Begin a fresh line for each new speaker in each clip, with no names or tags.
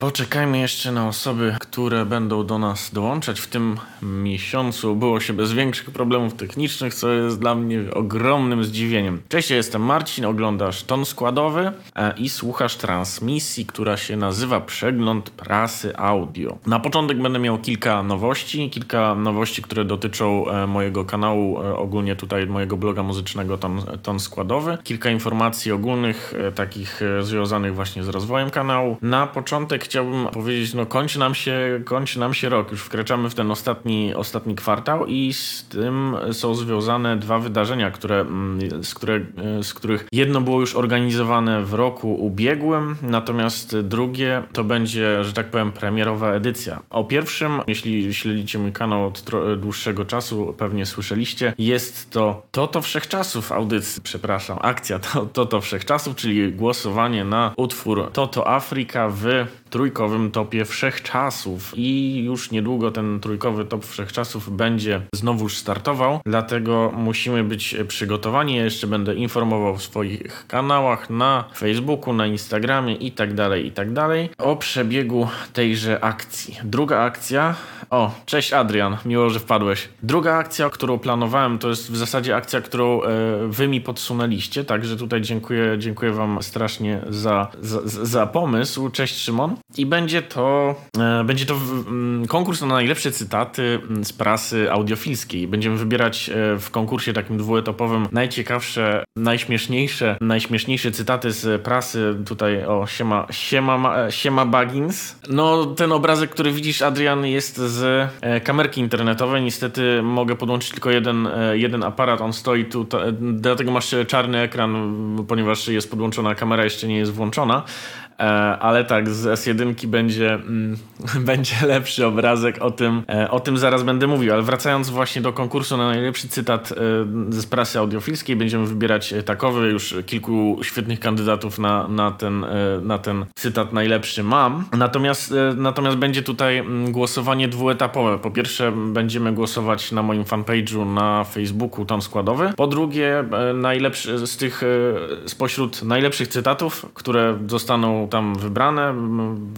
Poczekajmy jeszcze na osoby, które będą do nas dołączać. W tym miesiącu było się bez większych problemów technicznych, co jest dla mnie ogromnym zdziwieniem. Cześć, ja jestem Marcin, oglądasz ton składowy e, i słuchasz transmisji, która się nazywa Przegląd Prasy Audio. Na początek będę miał kilka nowości, kilka nowości, które dotyczą e, mojego kanału, e, ogólnie tutaj mojego bloga muzycznego Ton, ton Składowy. Kilka informacji ogólnych, takich związanych właśnie z rozwojem kanału. Na początek chciałbym powiedzieć, no kończy nam się, kończy nam się rok, już wkraczamy w ten ostatni, ostatni kwartał i z tym są związane dwa wydarzenia, które, mm, z, które, z których jedno było już organizowane w roku ubiegłym, natomiast drugie to będzie, że tak powiem, premierowa edycja. O pierwszym, jeśli śledzicie mój kanał od dłuższego czasu, pewnie słyszeliście, jest to Toto Wszechczasów audycji, przepraszam, akcja Toto to Wszechczasów, czyli głosowanie na utwór Toto Afryka w trójkowym topie wszechczasów i już niedługo ten trójkowy top wszechczasów będzie znowuż startował, dlatego musimy być przygotowani. Ja jeszcze będę informował w swoich kanałach na Facebooku, na Instagramie i tak dalej, i tak dalej o przebiegu tejże akcji. Druga akcja, o, cześć Adrian, miło, że wpadłeś. Druga akcja, którą planowałem, to jest w zasadzie akcja, którą e, wy mi podsunęliście, także tutaj dziękuję, dziękuję wam strasznie za, za, za pomysł. Cześć Szymon. I będzie to, e, będzie to mm, konkurs na najlepsze cytaty mm, z prasy audiofilskiej. Będziemy wybierać e, w konkursie takim dwuetapowym najciekawsze, najśmieszniejsze, najśmieszniejsze cytaty z prasy. Tutaj o siema, siema, e, siema Baggins. No ten obrazek, który widzisz Adrian jest z kamerki internetowej. Niestety mogę podłączyć tylko jeden, jeden aparat. On stoi tu, dlatego masz czarny ekran, ponieważ jest podłączona kamera, jeszcze nie jest włączona. E, ale tak, z S1 będzie, mm, będzie lepszy obrazek, o tym, e, o tym zaraz będę mówił. Ale wracając właśnie do konkursu na najlepszy cytat e, z prasy audiofilskiej, będziemy wybierać takowy. Już kilku świetnych kandydatów na, na, ten, na ten cytat najlepszy mam. Natomiast, natomiast będzie tutaj mm, głosowanie dwuetapowe. Po pierwsze, będziemy głosować na moim fanpage'u na Facebooku, ton składowy. Po drugie, najlepszy z tych, spośród najlepszych cytatów, które zostaną tam wybrane.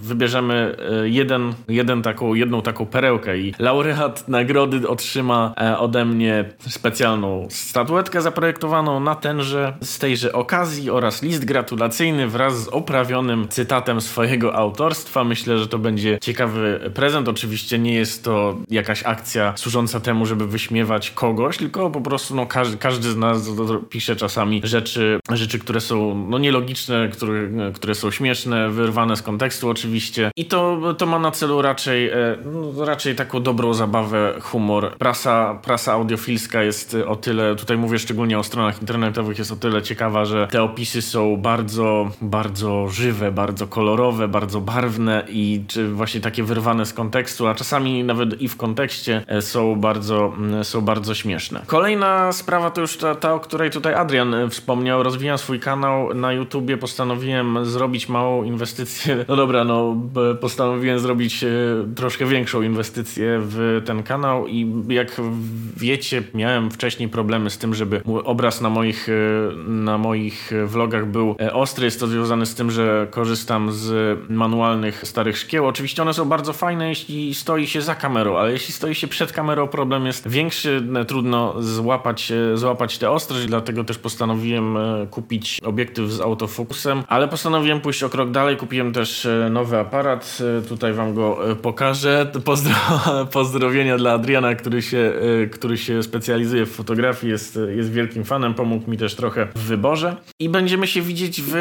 Wybierzemy e, jeden, jeden taką, jedną taką perełkę i laureat nagrody otrzyma e, ode mnie specjalną statuetkę zaprojektowaną na tenże z tejże okazji oraz list gratulacyjny wraz z oprawionym cytatem swojego autorstwa. Myślę, że to będzie ciekawy prezent. Oczywiście nie jest to jakaś akcja służąca temu, żeby wyśmiewać kogoś, tylko po prostu no, każdy, każdy z nas pisze czasami rzeczy, rzeczy które są no, nielogiczne, które, które są śmieszne śmieszne, wyrwane z kontekstu oczywiście. I to, to ma na celu raczej, e, no, raczej taką dobrą zabawę, humor. Prasa, prasa audiofilska jest o tyle, tutaj mówię szczególnie o stronach internetowych, jest o tyle ciekawa, że te opisy są bardzo, bardzo żywe, bardzo kolorowe, bardzo barwne i czy właśnie takie wyrwane z kontekstu, a czasami nawet i w kontekście e, są bardzo, są bardzo śmieszne. Kolejna sprawa to już ta, ta o której tutaj Adrian e, wspomniał. Rozwijam swój kanał na YouTubie, postanowiłem zrobić małą małą inwestycję. No dobra, no postanowiłem zrobić e, troszkę większą inwestycję w ten kanał i jak wiecie, miałem wcześniej problemy z tym, żeby obraz na moich, e, na moich vlogach był e, ostry. Jest to związane z tym, że korzystam z manualnych starych szkieł. Oczywiście one są bardzo fajne, jeśli stoi się za kamerą, ale jeśli stoi się przed kamerą, problem jest większy. Trudno złapać, złapać tę ostrość, dlatego też postanowiłem kupić obiektyw z autofokusem, ale postanowiłem pójść o krok dalej, kupiłem też e, nowy aparat. E, tutaj wam go e, pokażę. Pozdro pozdrowienia dla Adriana, który się, który się specjalizuje w fotografii, jest, jest wielkim fanem, pomógł mi też trochę w wyborze. I będziemy się widzieć w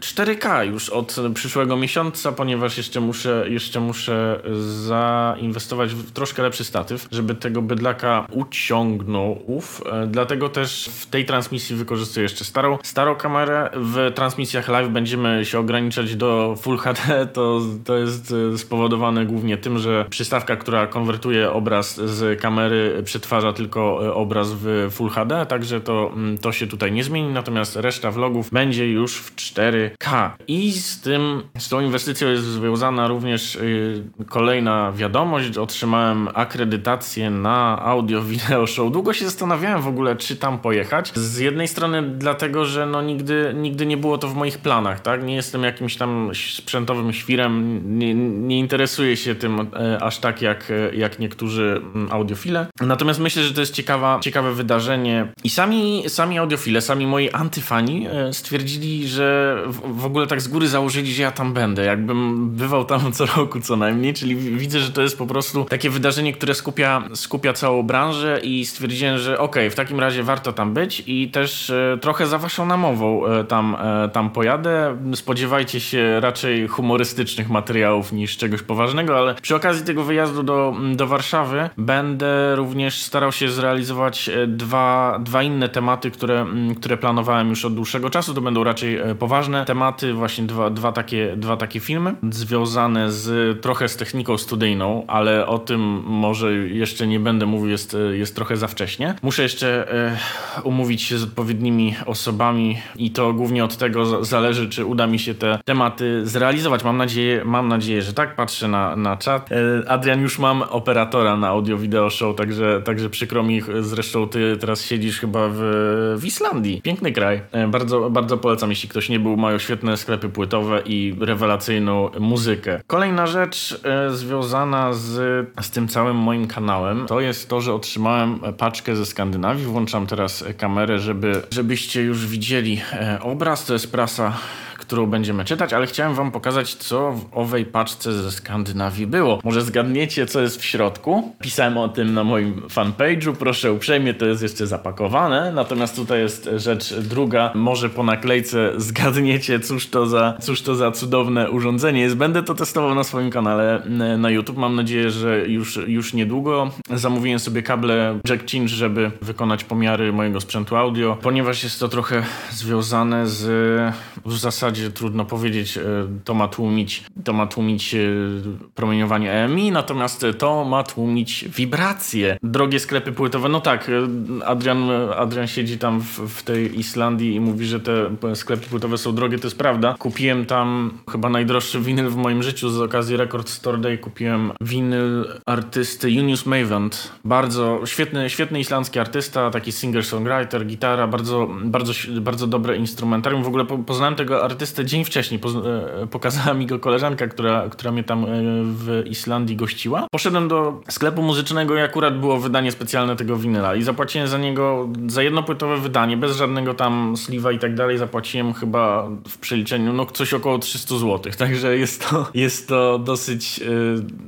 4K już od przyszłego miesiąca, ponieważ jeszcze muszę, jeszcze muszę zainwestować w troszkę lepszy statyw, żeby tego bydlaka uciągnął. Uf. Dlatego też w tej transmisji wykorzystuję jeszcze starą, starą kamerę. W transmisjach live będziemy się ograniczać ograniczać do Full HD, to, to jest e, spowodowane głównie tym, że przystawka, która konwertuje obraz z kamery, przetwarza tylko e, obraz w Full HD, także to, mm, to się tutaj nie zmieni, natomiast reszta vlogów będzie już w 4K. I z tym, z tą inwestycją jest związana również y, kolejna wiadomość. Otrzymałem akredytację na audio video show. Długo się zastanawiałem w ogóle, czy tam pojechać. Z jednej strony dlatego, że no nigdy, nigdy nie było to w moich planach, tak? Nie jestem jakimś tam sprzętowym świrem, nie, nie interesuję się tym e, aż tak jak, jak niektórzy mm, audiofile. Natomiast myślę, że to jest ciekawa, ciekawe wydarzenie i sami, sami audiofile, sami moi antyfani e, stwierdzili, że w, w ogóle tak z góry założyli, że ja tam będę, jakbym bywał tam co roku co najmniej, czyli widzę, że to jest po prostu takie wydarzenie, które skupia, skupia całą branżę i stwierdziłem, że okej, okay, w takim razie warto tam być i też e, trochę za waszą namową e, tam, e, tam pojadę. Spodziewajcie się raczej humorystycznych materiałów niż czegoś poważnego, ale przy okazji tego wyjazdu do, do Warszawy będę również starał się zrealizować dwa, dwa inne tematy, które, które planowałem już od dłuższego czasu. To będą raczej poważne tematy, właśnie dwa, dwa, takie, dwa takie filmy związane z trochę z techniką studyjną, ale o tym może jeszcze nie będę mówił, jest, jest trochę za wcześnie. Muszę jeszcze e, umówić się z odpowiednimi osobami i to głównie od tego zależy, czy uda mi się te tematy zrealizować. Mam nadzieję, mam nadzieję że tak. Patrzę na, na czat. E, Adrian, już mam operatora na audio-wideo show, także, także przykro mi. Zresztą ty teraz siedzisz chyba w, w Islandii. Piękny kraj. E, bardzo, bardzo polecam, jeśli ktoś nie był. Mają świetne sklepy płytowe i rewelacyjną muzykę. Kolejna rzecz e, związana z, z tym całym moim kanałem to jest to, że otrzymałem paczkę ze Skandynawii. Włączam teraz kamerę, żeby, żebyście już widzieli obraz. To jest prasa którą będziemy czytać, ale chciałem wam pokazać, co w owej paczce ze Skandynawii było. Może zgadniecie, co jest w środku? Pisałem o tym na moim fanpage'u, proszę uprzejmie, to jest jeszcze zapakowane, natomiast tutaj jest rzecz druga, może po naklejce zgadniecie, cóż to za, cóż to za cudowne urządzenie jest. Będę to testował na swoim kanale e, na YouTube, mam nadzieję, że już, już niedługo. Zamówiłem sobie kable Jack Cinch, żeby wykonać pomiary mojego sprzętu audio, ponieważ jest to trochę związane z w zasadzie trudno powiedzieć, e, to ma tłumić, to ma tłumić e, promieniowanie EMI, natomiast to ma tłumić wibracje. Drogie sklepy płytowe, no tak, e, Adrian, Adrian siedzi tam w, w tej Islandii i mówi, że te sklepy płytowe są drogie, to jest prawda. Kupiłem tam chyba najdroższy winyl w moim życiu z okazji Record Store Day. Kupiłem winyl artysty Junius Mavent. Bardzo świetny, świetny islandzki artysta, taki singer-songwriter, gitara, bardzo, bardzo, bardzo dobre instrumentarium. W ogóle poznałem tego artystę dzień wcześniej. E, pokazała mi go koleżanka, która, która mnie tam e, w Islandii gościła. Poszedłem do sklepu muzycznego i akurat było wydanie specjalne tego winyla i zapłaciłem za niego, za jednopłytowe wydanie, bez żadnego tam sliwa i tak dalej, zapłaciłem chyba w przeliczeniu no coś około 300 zł. Także jest to, jest to dosyć y,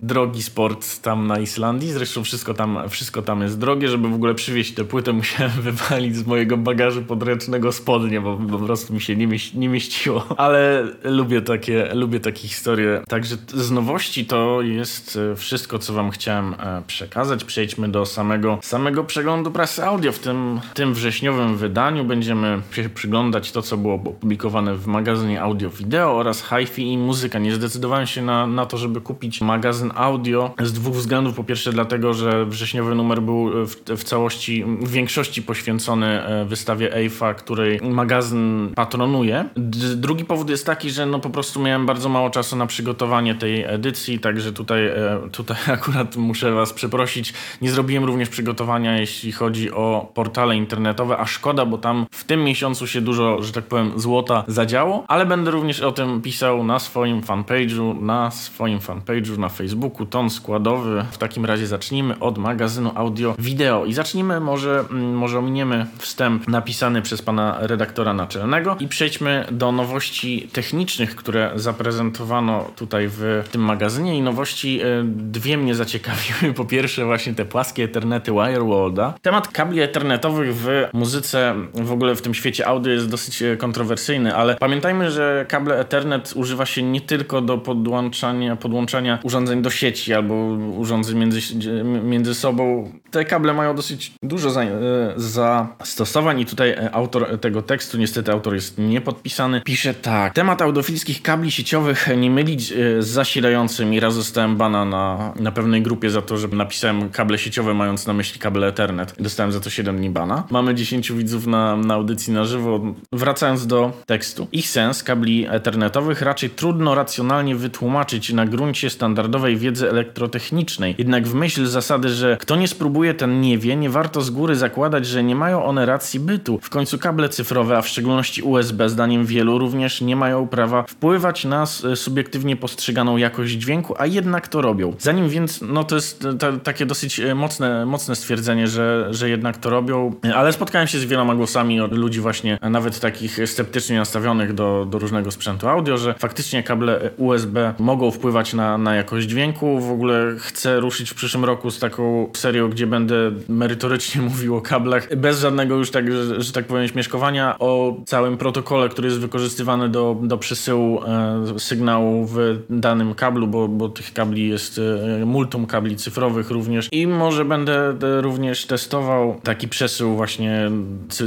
drogi sport tam na Islandii. Zresztą wszystko tam, wszystko tam jest drogie. Żeby w ogóle przywieźć tę płytę musiałem wywalić z mojego bagażu podręcznego spodnie, bo po prostu mi się nie, mieści, nie mieściło ale lubię takie, lubię takie historie. Także z nowości to jest e, wszystko, co wam chciałem e, przekazać. Przejdźmy do samego, samego przeglądu prasy audio. W tym, tym wrześniowym wydaniu będziemy się przyglądać to, co było opublikowane w magazynie audio wideo oraz hi-fi i muzyka. Nie zdecydowałem się na, na to, żeby kupić magazyn audio z dwóch względów. Po pierwsze dlatego, że wrześniowy numer był w, w całości, w większości poświęcony e, wystawie EIFA, której magazyn patronuje. Drugi powód jest taki, że no po prostu miałem bardzo mało czasu na przygotowanie tej edycji, także tutaj, e, tutaj akurat muszę Was przeprosić. Nie zrobiłem również przygotowania, jeśli chodzi o portale internetowe, a szkoda, bo tam w tym miesiącu się dużo, że tak powiem, złota zadziało, ale będę również o tym pisał na swoim fanpage'u, na swoim fanpage'u na Facebooku, ton składowy. W takim razie zacznijmy od magazynu audio wideo i zacznijmy może, mm, może ominiemy wstęp napisany przez pana redaktora naczelnego i przejdźmy do nowości technicznych, które zaprezentowano tutaj w tym magazynie i nowości e, dwie mnie zaciekawiły. Po pierwsze właśnie te płaskie Ethernety Wirewalda. Temat kabli Ethernetowych w muzyce, w ogóle w tym świecie audio jest dosyć e, kontrowersyjny, ale pamiętajmy, że kable Ethernet używa się nie tylko do podłączania, podłączania urządzeń do sieci albo urządzeń między, między sobą. Te kable mają dosyć dużo za, e, zastosowań i tutaj autor tego tekstu, niestety autor jest niepodpisany, pisze tak. Temat audofilskich kabli sieciowych nie mylić e, z zasilającym i raz zostałem bana na, na pewnej grupie za to, że napisałem kable sieciowe mając na myśli kable Ethernet. Dostałem za to 7 dni bana. Mamy 10 widzów na, na audycji na żywo. Wracając do tekstu. Ich sens kabli Ethernetowych raczej trudno racjonalnie wytłumaczyć na gruncie standardowej wiedzy elektrotechnicznej. Jednak w myśl zasady, że kto nie spróbuje, ten nie wie, nie warto z góry zakładać, że nie mają one racji bytu. W końcu kable cyfrowe, a w szczególności USB, zdaniem wielu również nie mają prawa wpływać na subiektywnie postrzeganą jakość dźwięku, a jednak to robią. Zanim więc, no to jest ta, takie dosyć mocne, mocne stwierdzenie, że, że jednak to robią, ale spotkałem się z wieloma głosami od ludzi właśnie nawet takich sceptycznie nastawionych do, do różnego sprzętu audio, że faktycznie kable USB mogą wpływać na, na jakość dźwięku. W ogóle chcę ruszyć w przyszłym roku z taką serią, gdzie będę merytorycznie mówił o kablach, bez żadnego już tak, że, że tak powiem śmieszkowania, o całym protokole, który jest wykorzystywany do, do przesyłu e, sygnału w danym kablu, bo, bo tych kabli jest e, multum kabli cyfrowych również. I może będę e, również testował taki przesył właśnie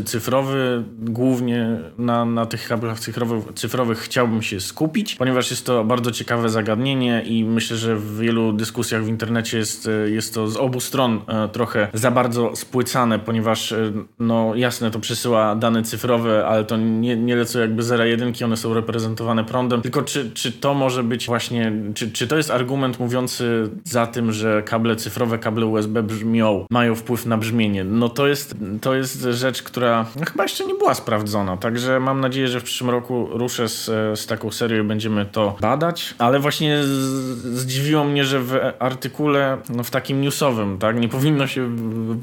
cyfrowy, głównie na, na tych kablach cyfrowych, cyfrowych chciałbym się skupić, ponieważ jest to bardzo ciekawe zagadnienie i myślę, że w wielu dyskusjach w internecie jest, jest to z obu stron trochę za bardzo spłycane, ponieważ no jasne, to przesyła dane cyfrowe, ale to nie, nie lecą jakby zera jedynki, one są reprezentowane prądem, tylko czy, czy to może być właśnie, czy, czy to jest argument mówiący za tym, że kable cyfrowe, kable USB brzmią, mają wpływ na brzmienie? No to jest, to jest rzecz, która no, chyba jeszcze nie była sprawdzona, także mam nadzieję, że w przyszłym roku ruszę z, z taką serią i będziemy to badać, ale właśnie zdziwiło mnie, że w artykule, no w takim newsowym, tak, nie powinno się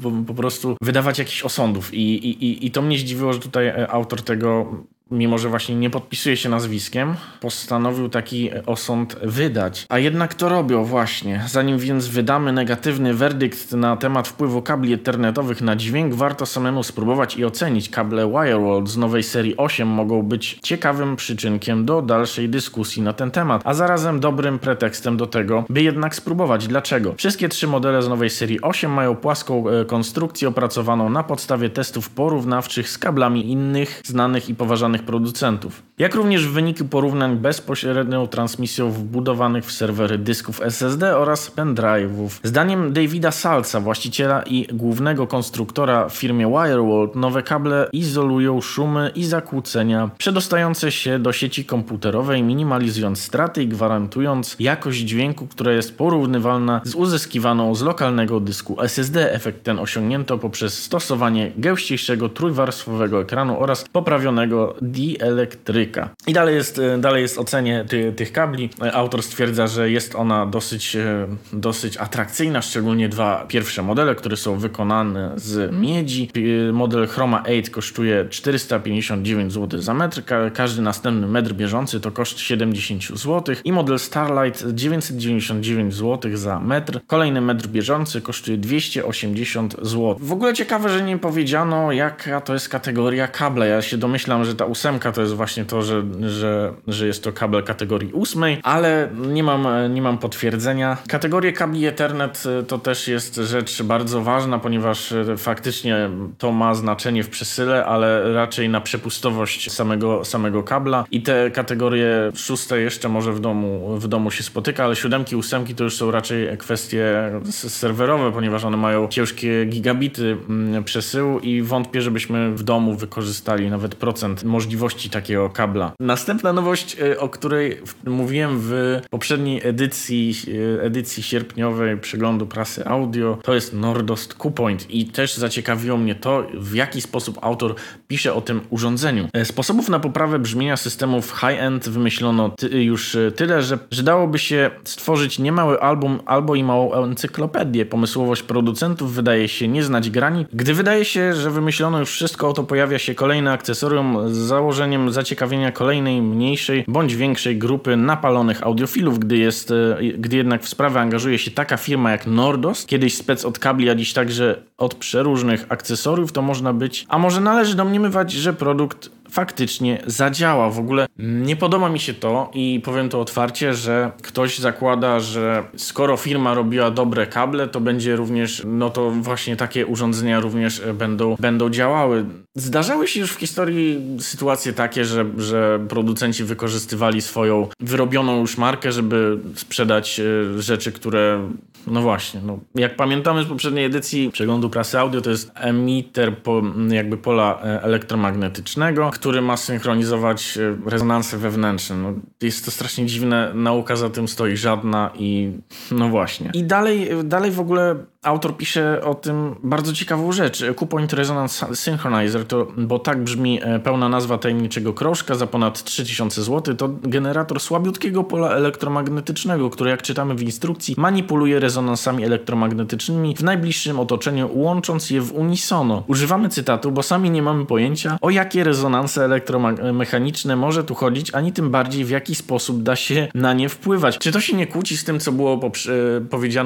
po, po prostu wydawać jakichś osądów. I, i, i to mnie zdziwiło, że tutaj autor tego mimo że właśnie nie podpisuje się nazwiskiem, postanowił taki osąd wydać. A jednak to robią właśnie. Zanim więc wydamy negatywny werdykt na temat wpływu kabli internetowych na dźwięk, warto samemu spróbować i ocenić. Kable Wireworld z nowej serii 8 mogą być ciekawym przyczynkiem do dalszej dyskusji na ten temat, a zarazem dobrym pretekstem do tego, by jednak spróbować. Dlaczego? Wszystkie trzy modele z nowej serii 8 mają płaską e, konstrukcję opracowaną na podstawie testów porównawczych z kablami innych znanych i poważanych producentów, jak również wyniki porównań bezpośrednią transmisją wbudowanych w serwery dysków SSD oraz pendrive'ów. Zdaniem Davida Salca, właściciela i głównego konstruktora w firmie Wireworld, nowe kable izolują szumy i zakłócenia przedostające się do sieci komputerowej, minimalizując straty i gwarantując jakość dźwięku, która jest porównywalna z uzyskiwaną z lokalnego dysku SSD. Efekt ten osiągnięto poprzez stosowanie gęściejszego trójwarstwowego ekranu oraz poprawionego dielektryka. I dalej jest, e, dalej jest ocenie ty, tych kabli. Autor stwierdza, że jest ona dosyć, e, dosyć atrakcyjna, szczególnie dwa pierwsze modele, które są wykonane z miedzi. E, model Chroma 8 kosztuje 459 zł za metr, Ka każdy następny metr bieżący to koszt 70 zł i model Starlight 999 zł za metr. Kolejny metr bieżący kosztuje 280 zł. W ogóle ciekawe, że nie powiedziano jaka to jest kategoria kabla. Ja się domyślam, że ta ósemka to jest właśnie to, że, że, że jest to kabel kategorii ósmej, ale nie mam, nie mam potwierdzenia. Kategorie kabli Ethernet y, to też jest rzecz bardzo ważna, ponieważ y, faktycznie to ma znaczenie w przesyle, ale raczej na przepustowość samego, samego kabla i te kategorie szóste jeszcze może w domu, w domu się spotyka, ale siódemki, ósemki to już są raczej kwestie serwerowe, ponieważ one mają ciężkie gigabity mm, przesyłu i wątpię, żebyśmy w domu wykorzystali nawet procent możliwości takiego kabla. Następna nowość, e, o której mówiłem w poprzedniej edycji, e, edycji sierpniowej przeglądu prasy audio, to jest Nordost Q-Point i też zaciekawiło mnie to, w jaki sposób autor pisze o tym urządzeniu. E, sposobów na poprawę brzmienia systemów high-end wymyślono ty już tyle, że, że dałoby się stworzyć niemały album albo i małą encyklopedię. Pomysłowość producentów wydaje się nie znać granic. Gdy wydaje się, że wymyślono już wszystko, to pojawia się kolejne akcesorium z założeniem zaciekawienia kolejnej mniejszej bądź większej grupy napalonych audiofilów, gdy, jest, e, gdy jednak w sprawę angażuje się taka firma jak Nordos, kiedyś spec od kabli, a dziś także od przeróżnych akcesoriów, to można być, a może należy domniemywać, że produkt faktycznie zadziała. W ogóle nie podoba mi się to i powiem to otwarcie, że ktoś zakłada, że skoro firma robiła dobre kable, to będzie również, no to właśnie takie urządzenia również będą, będą działały. Zdarzały się już w historii sytuacje takie, że, że producenci wykorzystywali swoją wyrobioną już markę, żeby sprzedać e, rzeczy, które no właśnie, no, jak pamiętamy z poprzedniej edycji przeglądu prasy audio, to jest emiter po, jakby pola e, elektromagnetycznego, który ma synchronizować e, rezonanse wewnętrzne. No, jest to strasznie dziwne, nauka za tym stoi żadna i no właśnie. I dalej, dalej w ogóle autor pisze o tym bardzo ciekawą rzecz. Coupoint Resonance Synchronizer, to, bo tak brzmi e, pełna nazwa tajemniczego krożka za ponad 3000 zł, to generator słabiutkiego pola elektromagnetycznego, który jak czytamy w instrukcji manipuluje rezonansami elektromagnetycznymi w najbliższym otoczeniu, łącząc je w unisono. Używamy cytatu, bo sami nie mamy pojęcia o jakie rezonanse elektromechaniczne może tu chodzić, ani tym bardziej w jaki sposób da się na nie wpływać. Czy to się nie kłóci z tym, co było poprze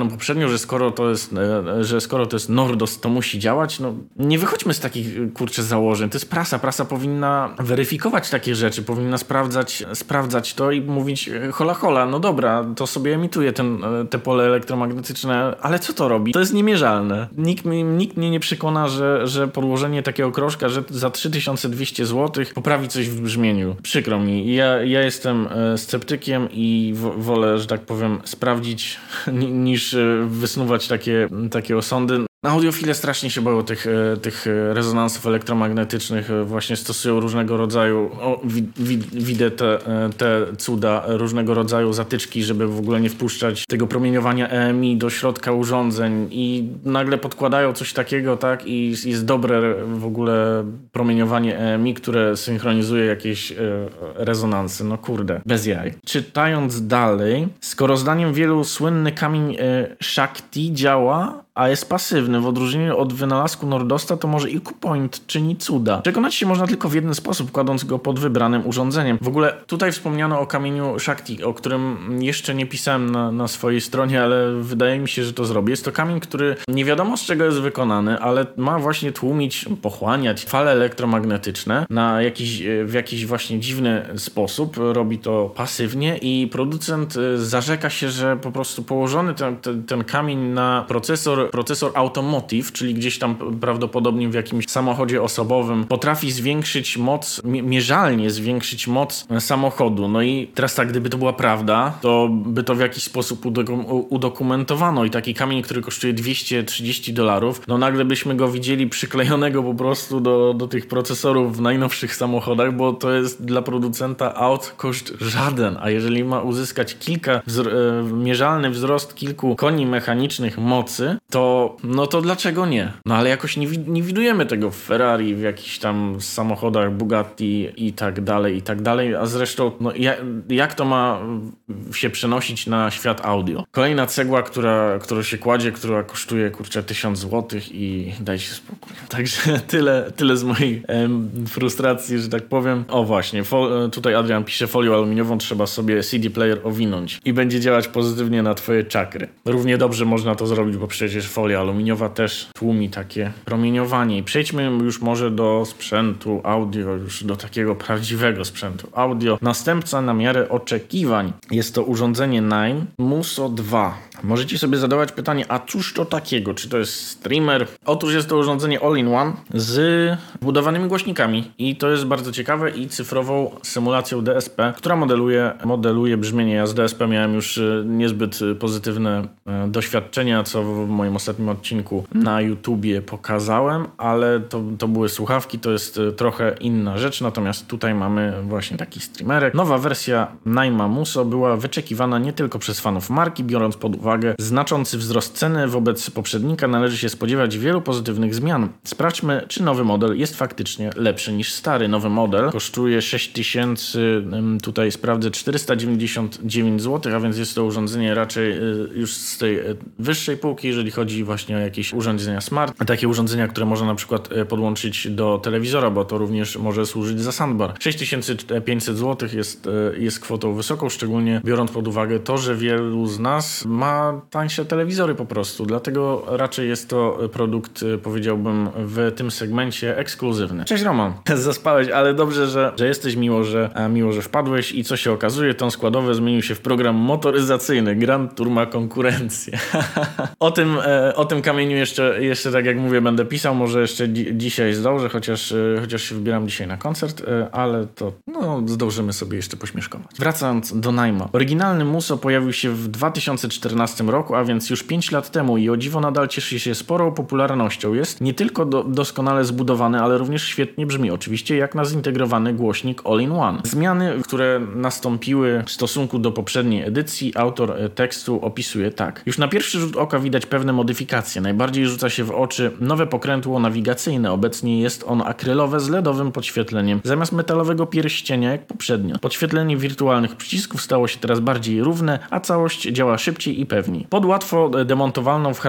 poprzednio, że skoro to jest, e, że skoro to jest Nordos, to musi działać? No, nie wychodźmy z takich kurczę założeń. To jest prasa. Prasa powinna weryfikować takie rzeczy, powinna sprawdzać, sprawdzać to i mówić e, hola hola, no dobra, to sobie emituje ten, e, te pole elektromagnetyczne, ale co to robi? To jest niemierzalne. Nikt, nikt mnie nie przekona, że, że podłożenie takiego krożka, że za 3200 zł poprawi coś w brzmieniu. Przykro mi. Ja, ja jestem sceptykiem i wolę, że tak powiem, sprawdzić niż e, wysnuwać takie, takie osądy. Audiofile strasznie się boją tych, e, tych rezonansów elektromagnetycznych, e, właśnie stosują różnego rodzaju, o, wi, wi, widzę te, te cuda, różnego rodzaju zatyczki, żeby w ogóle nie wpuszczać tego promieniowania EMI do środka urządzeń i nagle podkładają coś takiego, tak, i jest dobre w ogóle promieniowanie EMI, które synchronizuje jakieś rezonansy. No kurde, bez jaj. Czytając dalej, skoro zdaniem wielu słynny kamień Shakti działa, a jest pasywny. W odróżnieniu od wynalazku Nordosta to może IQ Point czyni cuda. Przekonać się można tylko w jeden sposób, kładąc go pod wybranym urządzeniem. W ogóle tutaj wspomniano o kamieniu Shakti, o którym jeszcze nie pisałem na, na swojej stronie, ale wydaje mi się, że to zrobię. Jest to kamień, który nie wiadomo z czego jest wykonany, ale ma właśnie tłumić, pochłaniać fale elektromagnetyczne na jakiś, w jakiś właśnie dziwny sposób. Robi to pasywnie i producent zarzeka się, że po prostu położony ten, ten, ten kamień na procesor procesor automotive, czyli gdzieś tam prawdopodobnie w jakimś samochodzie osobowym, potrafi zwiększyć moc, mierzalnie zwiększyć moc samochodu. No i teraz tak, gdyby to była prawda, to by to w jakiś sposób udokumentowano i taki kamień, który kosztuje 230 dolarów, no nagle byśmy go widzieli przyklejonego po prostu do, do tych procesorów w najnowszych samochodach, bo to jest dla producenta aut koszt żaden, a jeżeli ma uzyskać kilka wzro e, mierzalny wzrost kilku koni mechanicznych mocy, to no to dlaczego nie? No ale jakoś nie, nie widujemy tego w Ferrari, w jakichś tam samochodach Bugatti i tak dalej, i tak dalej, a zresztą no, jak, jak to ma się przenosić na świat audio? Kolejna cegła, która, która się kładzie, która kosztuje kurczę 1000 zł i daj się spokój. Także tyle, tyle z mojej em, frustracji, że tak powiem. O właśnie, tutaj Adrian pisze, folią aluminiową trzeba sobie CD player owinąć i będzie działać pozytywnie na twoje czakry. Równie dobrze można to zrobić, bo przecież folia aluminiowa też tłumi takie promieniowanie. I przejdźmy już może do sprzętu audio, już do takiego prawdziwego sprzętu audio. Następca na miarę oczekiwań. Jest to urządzenie Nine Muso 2. Możecie sobie zadawać pytanie, a cóż to takiego? Czy to jest streamer? Otóż jest to urządzenie all-in-one z budowanymi głośnikami i to jest bardzo ciekawe i cyfrową symulacją DSP, która modeluje, modeluje brzmienie. Ja z DSP miałem już e, niezbyt pozytywne e, doświadczenia, co w moim ostatnim odcinku na YouTubie pokazałem, ale to, to były słuchawki, to jest trochę inna rzecz, natomiast tutaj mamy właśnie taki streamerek. Nowa wersja Naima Muso była wyczekiwana nie tylko przez fanów marki, biorąc pod uwagę uwagę znaczący wzrost ceny wobec poprzednika, należy się spodziewać wielu pozytywnych zmian. Sprawdźmy, czy nowy model jest faktycznie lepszy niż stary. Nowy model kosztuje 6000, tutaj sprawdzę, 499 zł, a więc jest to urządzenie raczej y, już z tej y, wyższej półki, jeżeli chodzi właśnie o jakieś urządzenia smart. Takie urządzenia, które można na przykład y, podłączyć do telewizora, bo to również może służyć za soundbar. 6500 zł jest, jest kwotą wysoką, szczególnie biorąc pod uwagę to, że wielu z nas ma tańsze telewizory po prostu, dlatego raczej jest to produkt, y, powiedziałbym, w tym segmencie ekskluzywny. Cześć Roman, zaspałeś, ale dobrze, że, że jesteś, miło że, miło, że wpadłeś i co się okazuje, ton składowy zmienił się w program motoryzacyjny. Grand Tour ma konkurencję. o, tym, e, o tym kamieniu jeszcze, jeszcze, tak jak mówię, będę pisał, może jeszcze dzi dzisiaj zdążę, chociaż, e, chociaż się wybieram dzisiaj na koncert, e, ale to no, zdążymy sobie jeszcze pośmieszkować. Wracając do Najma. Oryginalny Muso pojawił się w 2014 2012 roku, a więc już 5 lat temu i o dziwo nadal cieszy się sporą popularnością. Jest nie tylko do, doskonale zbudowany, ale również świetnie brzmi, oczywiście jak na zintegrowany głośnik All-in-One. Zmiany, które nastąpiły w stosunku do poprzedniej edycji, autor e, tekstu opisuje tak. Już na pierwszy rzut oka widać pewne modyfikacje. Najbardziej rzuca się w oczy nowe pokrętło nawigacyjne. Obecnie jest ono akrylowe z LEDowym podświetleniem zamiast metalowego pierścienia jak poprzednio. Podświetlenie wirtualnych przycisków stało się teraz bardziej równe, a całość działa szybciej i pewniej. Pod łatwo demontowalną w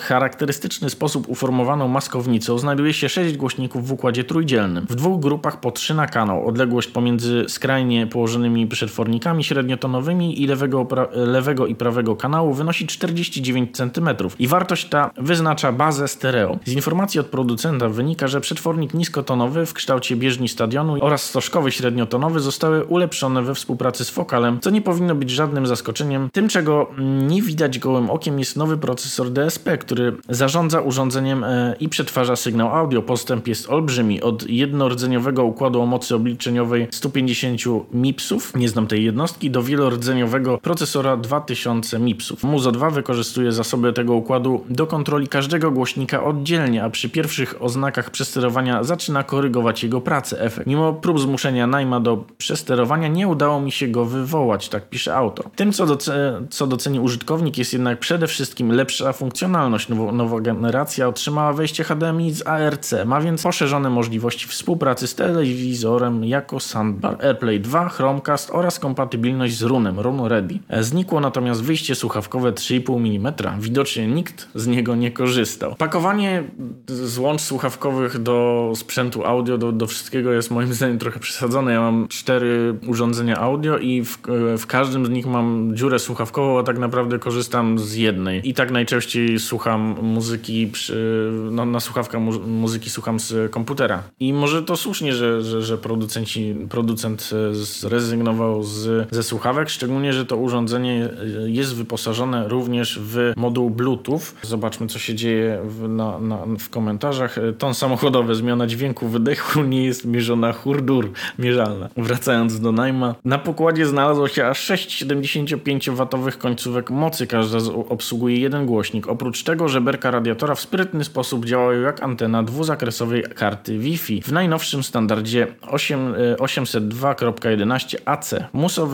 charakterystyczny sposób uformowaną maskownicą znajduje się sześć głośników w układzie trójdzielnym. W dwóch grupach po trzy na kanał. Odległość pomiędzy skrajnie położonymi przetwornikami średniotonowymi i lewego, lewego i prawego kanału wynosi 49 cm i wartość ta wyznacza bazę stereo. Z informacji od producenta wynika, że przetwornik niskotonowy w kształcie bieżni stadionu oraz stożkowy średniotonowy zostały ulepszone we współpracy z Fokalem, co nie powinno być żadnym zaskoczeniem. Tym, czego nie widać gołym okiem jest nowy procesor DSP, który zarządza urządzeniem e, i przetwarza sygnał audio. Postęp jest olbrzymi. Od jednorodzeniowego układu o mocy obliczeniowej 150 MIPSów, nie znam tej jednostki, do wielorodzenioego procesora 2000 MIPSów. Muzo 2 wykorzystuje zasoby tego układu do kontroli każdego głośnika oddzielnie, a przy pierwszych oznakach przesterowania zaczyna korygować jego pracę. Efekt. Mimo prób zmuszenia Najma do przesterowania nie udało mi się go wywołać, tak pisze autor. Tym, co, doce co doceni użytkownik, jest jednak przede wszystkim lepsza funkcjonalność. Nowo nowa generacja otrzymała wejście HDMI z ARC, ma więc poszerzone możliwości współpracy z telewizorem jako soundbar AirPlay 2, Chromecast oraz kompatybilność z Runem, Run Ready. Znikło natomiast wyjście słuchawkowe 3,5 mm. Widocznie nikt z niego nie korzystał. Pakowanie złącz słuchawkowych do sprzętu audio, do, do wszystkiego jest moim zdaniem trochę przesadzone. Ja mam cztery urządzenia audio i w, w każdym z nich mam dziurę słuchawkową, a tak naprawdę korzystam z jednej. I tak najczęściej słucham muzyki, przy, no, na słuchawkę mu muzyki słucham z komputera. I może to słusznie, że, że, że producenci, producent e, zrezygnował z, ze słuchawek, szczególnie, że to urządzenie e, jest wyposażone również w moduł Bluetooth. Zobaczmy, co się dzieje w, na, na, w komentarzach. E, ton samochodowy, zmiana dźwięku wydechu nie jest mierzona hurdur mierzalna. Wracając do najma, na pokładzie znalazło się aż 6 75W końcówek mocy. Każda z obsługuje jeden głośnik. Oprócz tego żeberka radiatora w sprytny sposób działają jak antena dwuzakresowej karty Wi-Fi. W najnowszym standardzie 8, 802.11 AC. Muso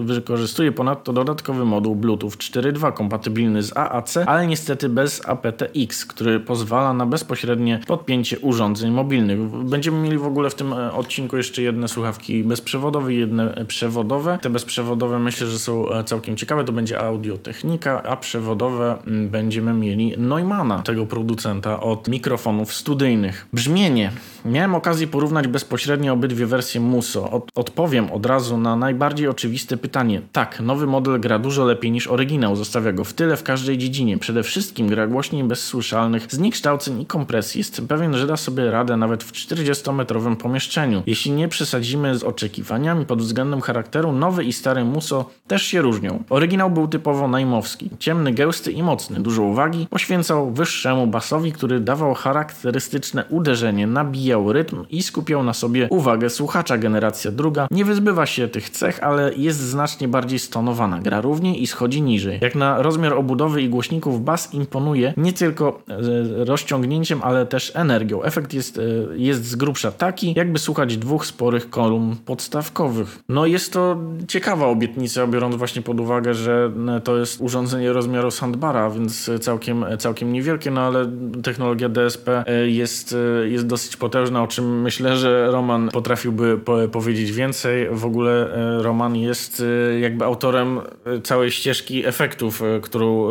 wykorzystuje ponadto dodatkowy moduł Bluetooth 4.2 kompatybilny z AAC, ale niestety bez aptX, który pozwala na bezpośrednie podpięcie urządzeń mobilnych. Będziemy mieli w ogóle w tym e, odcinku jeszcze jedne słuchawki bezprzewodowe i jedne przewodowe. Te bezprzewodowe myślę, że są e, całkiem ciekawe. To będzie audiotechnika, a przewodowe mm, będziemy mieli Neumana, tego producenta od mikrofonów studyjnych. Brzmienie. Miałem okazję porównać bezpośrednio obydwie wersje Muso. Od, odpowiem od razu na najbardziej oczywiste pytanie. Tak, nowy model gra dużo lepiej niż oryginał. Zostawia go w tyle w każdej dziedzinie. Przede wszystkim gra głośniej bez słyszalnych zniekształceń i kompresji. Jestem pewien, że da sobie radę nawet w 40-metrowym pomieszczeniu. Jeśli nie przesadzimy z oczekiwaniami pod względem charakteru, nowy i stary Muso też się różnią. Oryginał był typowo najmowski. Ciemny, gęsty i mocny. Dużo uwagi poświęcał wyższemu basowi, który dawał charakterystyczne uderzenie, nabijał rytm i skupiał na sobie uwagę słuchacza. Generacja druga nie wyzbywa się tych cech, ale jest znacznie bardziej stonowana. Gra równiej i schodzi niżej. Jak na rozmiar obudowy i głośników bas imponuje nie tylko e, rozciągnięciem, ale też energią. Efekt jest, e, jest z grubsza taki, jakby słuchać dwóch sporych kolumn podstawkowych. No jest to ciekawa obietnica, biorąc właśnie pod uwagę, że e, jest urządzenie rozmiaru sandbara, więc całkiem, całkiem niewielkie, no ale technologia DSP jest, jest dosyć potężna, o czym myślę, że Roman potrafiłby powiedzieć więcej. W ogóle Roman jest jakby autorem całej ścieżki efektów, którą,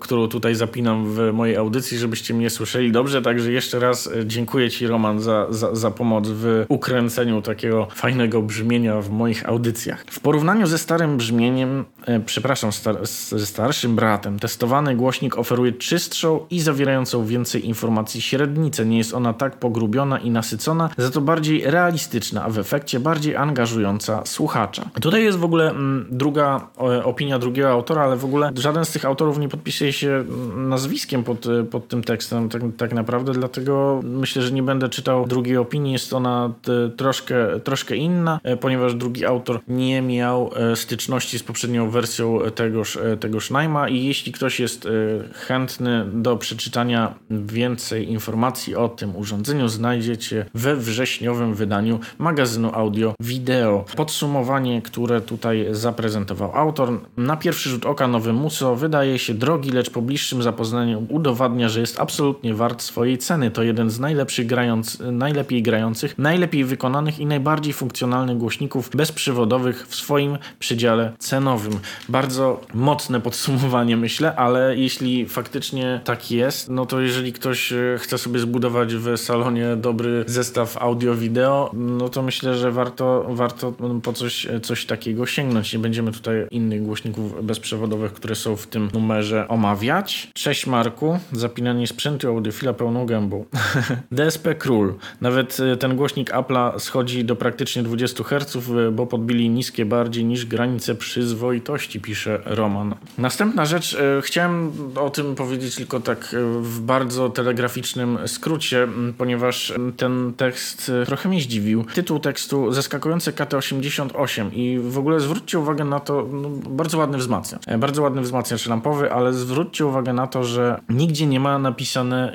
którą tutaj zapinam w mojej audycji, żebyście mnie słyszeli dobrze. Także jeszcze raz dziękuję Ci, Roman, za, za, za pomoc w ukręceniu takiego fajnego brzmienia w moich audycjach. W porównaniu ze starym brzmieniem, e, przepraszam, star ze starszym bratem, testowany głośnik oferuje czystszą i zawierającą więcej informacji średnicę. Nie jest ona tak pogrubiona i nasycona, za to bardziej realistyczna, a w efekcie bardziej angażująca słuchacza. Tutaj jest w ogóle mm, druga e, opinia drugiego autora, ale w ogóle żaden z tych autorów nie podpisuje się mm, nazwiskiem pod, e, pod tym tekstem tak, tak naprawdę, dlatego myślę, że nie będę czytał drugiej opinii. Jest ona troszkę, troszkę inna, ponieważ drugi autor nie miał styczności z poprzednią wersją tegoż tego Naima i jeśli ktoś jest chętny do przeczytania więcej informacji o tym urządzeniu, znajdziecie we wrześniowym wydaniu magazynu audio wideo. Podsumowanie, które tutaj zaprezentował autor. Na pierwszy rzut oka nowy Muso wydaje się drogi, lecz po bliższym zapoznaniu udowadnia, że jest absolutnie wart swojej ceny. To jeden z najlepszych grając, najlepiej grających, najlepiej wykonanych i najbardziej funkcjonalnych głośników bezprzewodowych w swoim przedziale cenowym. Bardzo mocne podsumowanie myślę, ale jeśli faktycznie tak jest, no to jeżeli ktoś e, chce sobie zbudować w salonie dobry zestaw audio-wideo, no to myślę, że warto, warto po coś, coś takiego sięgnąć. Nie będziemy tutaj innych głośników bezprzewodowych, które są w tym numerze omawiać. Cześć Marku, zapinanie sprzętu audiofila pełną gębą. DSP Król. Nawet e, ten głośnik Apple'a schodzi do praktycznie 20 Hz, e, bo podbili niskie bardziej niż granice przyzwoitości, pisze Roman. Następna rzecz, e, chciałem o tym powiedzieć tylko tak w bardzo telegraficznym skrócie, ponieważ ten tekst trochę mnie zdziwił. Tytuł tekstu Zaskakujące KT88 i w ogóle zwróćcie uwagę na to, no, bardzo ładny wzmacniacz. Bardzo ładny wzmacniacz lampowy, ale zwróćcie uwagę na to, że nigdzie nie ma napisane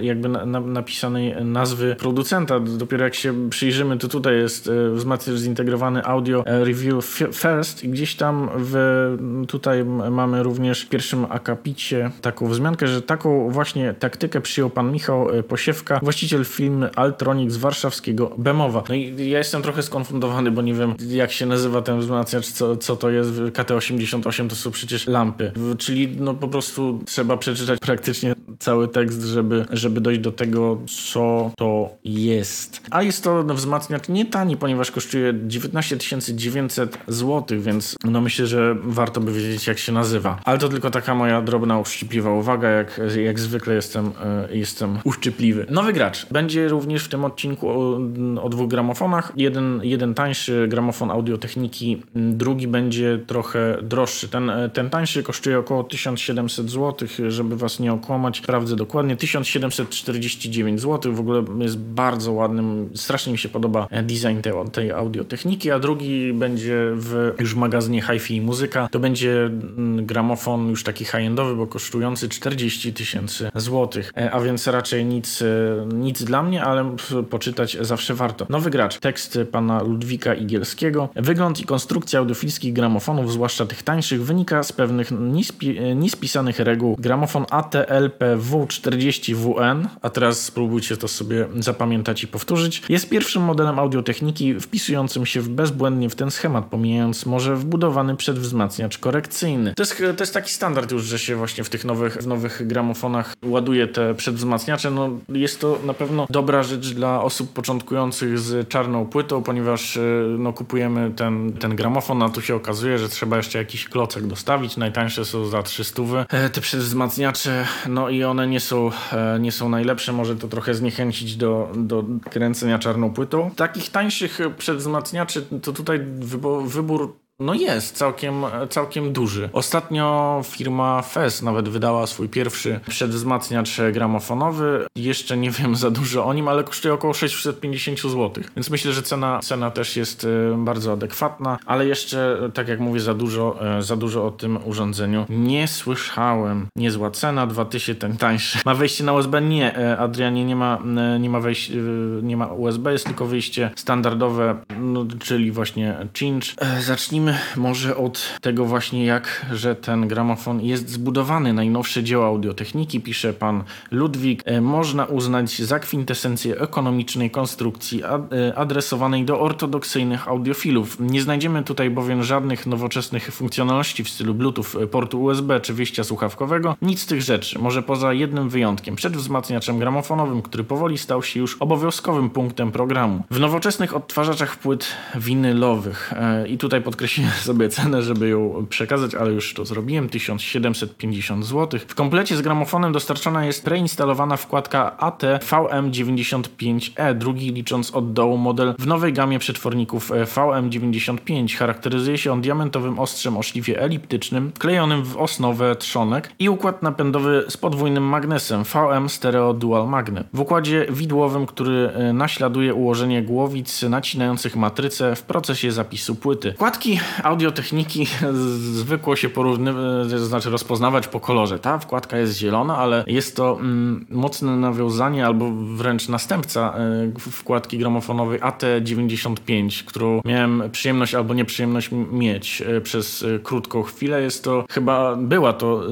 jakby na, na, napisanej nazwy producenta. Dopiero jak się przyjrzymy, to tutaj jest wzmacniacz zintegrowany audio review first i gdzieś tam w, tutaj mamy również w pierwszym akapicie taką wzmiankę, że taką właśnie taktykę przyjął pan Michał e, Posiewka, właściciel firmy Altronic z warszawskiego Bemowa. No i ja jestem trochę skonfundowany, bo nie wiem jak się nazywa ten wzmacniacz, co, co to jest. KT88 to są przecież lampy. Czyli no po prostu trzeba przeczytać praktycznie cały tekst, żeby, żeby dojść do tego, co to jest. A jest to wzmacniacz nie tani, ponieważ kosztuje 19 900 zł, więc no myślę, że warto by wiedzieć jak się nazywa. Ale to tylko taka moja drobna, uszczypliwa uwaga, jak, jak zwykle jestem, e, jestem uszczypliwy. Nowy gracz. Będzie również w tym odcinku o, o dwóch gramofonach. Jeden, jeden tańszy gramofon audiotechniki, drugi będzie trochę droższy. Ten, ten tańszy kosztuje około 1700 zł, żeby was nie okłamać. Sprawdzę dokładnie. 1749 zł. W ogóle jest bardzo ładnym. Strasznie mi się podoba design tej, tej audiotechniki, a drugi będzie w już magazynie Hi-Fi Muzyka. To będzie gramofon już taki high-endowy, bo kosztujący 40 tysięcy złotych. E, a więc raczej nic, e, nic dla mnie, ale poczytać zawsze warto. Nowy gracz. Tekst pana Ludwika Igielskiego. Wygląd i konstrukcja audiofilskich gramofonów, zwłaszcza tych tańszych, wynika z pewnych nispi, e, nispisanych reguł. Gramofon ATLPW40WN, a teraz spróbujcie to sobie zapamiętać i powtórzyć, jest pierwszym modelem audiotechniki wpisującym się bezbłędnie w ten schemat, pomijając może wbudowany przedwzmacniacz korekcyjny. To jest, to jest taki standard już, że się właśnie w tych nowych, w nowych gramofonach ładuje te przedwzmacniacze. No, jest to na pewno dobra rzecz dla osób początkujących z czarną płytą, ponieważ e, no, kupujemy ten, ten gramofon, a tu się okazuje, że trzeba jeszcze jakiś klocek dostawić. Najtańsze są za 300. E, te przedwzmacniacze, no i one nie są, e, nie są najlepsze. Może to trochę zniechęcić do, do kręcenia czarną płytą. Takich tańszych przedwzmacniaczy to tutaj wybór no jest, całkiem, całkiem duży. Ostatnio firma FES nawet wydała swój pierwszy przedwzmacniacz gramofonowy. Jeszcze nie wiem za dużo o nim, ale kosztuje około 650 zł. Więc myślę, że cena, cena też jest e, bardzo adekwatna, ale jeszcze, tak jak mówię, za dużo, e, za dużo o tym urządzeniu nie słyszałem. Niezła cena, 2000 ten tańszy. Ma wejście na USB? Nie, e, Adrianie, nie ma, nie ma, wejść, nie ma USB, jest tylko wyjście standardowe, no, czyli właśnie cinch. Zacznijmy zacznijmy może od tego właśnie, jak, że ten gramofon jest zbudowany. Najnowsze dzieło audiotechniki, pisze pan Ludwik, e, można uznać za kwintesencję ekonomicznej konstrukcji e, adresowanej do ortodoksyjnych audiofilów. Nie znajdziemy tutaj bowiem żadnych nowoczesnych funkcjonalności w stylu Bluetooth, e, portu USB czy wyjścia słuchawkowego. Nic z tych rzeczy, może poza jednym wyjątkiem, przed wzmacniaczem gramofonowym, który powoli stał się już obowiązkowym punktem programu. W nowoczesnych odtwarzaczach płyt winylowych, i tutaj podkreślam sobie cenę, żeby ją przekazać, ale już to zrobiłem, 1750 zł. W komplecie z gramofonem dostarczona jest preinstalowana wkładka AT-VM95E, drugi licząc od dołu model w nowej gamie przetworników e, VM95. Charakteryzuje się on diamentowym ostrzem o szlifie eliptycznym, wklejonym w osnowę trzonek i układ napędowy z podwójnym magnesem VM Stereo Dual Magnet. W układzie widłowym, który e, naśladuje ułożenie głowic nacinających ma matrycę w procesie zapisu płyty. Wkładki audiotechniki zwykło się porównywać, znaczy rozpoznawać po kolorze. Ta wkładka jest zielona, ale jest to mm, mocne nawiązanie albo wręcz następca y, wkładki gramofonowej AT95, którą miałem przyjemność albo nieprzyjemność mieć y, przez y, krótką chwilę. Jest to chyba, była to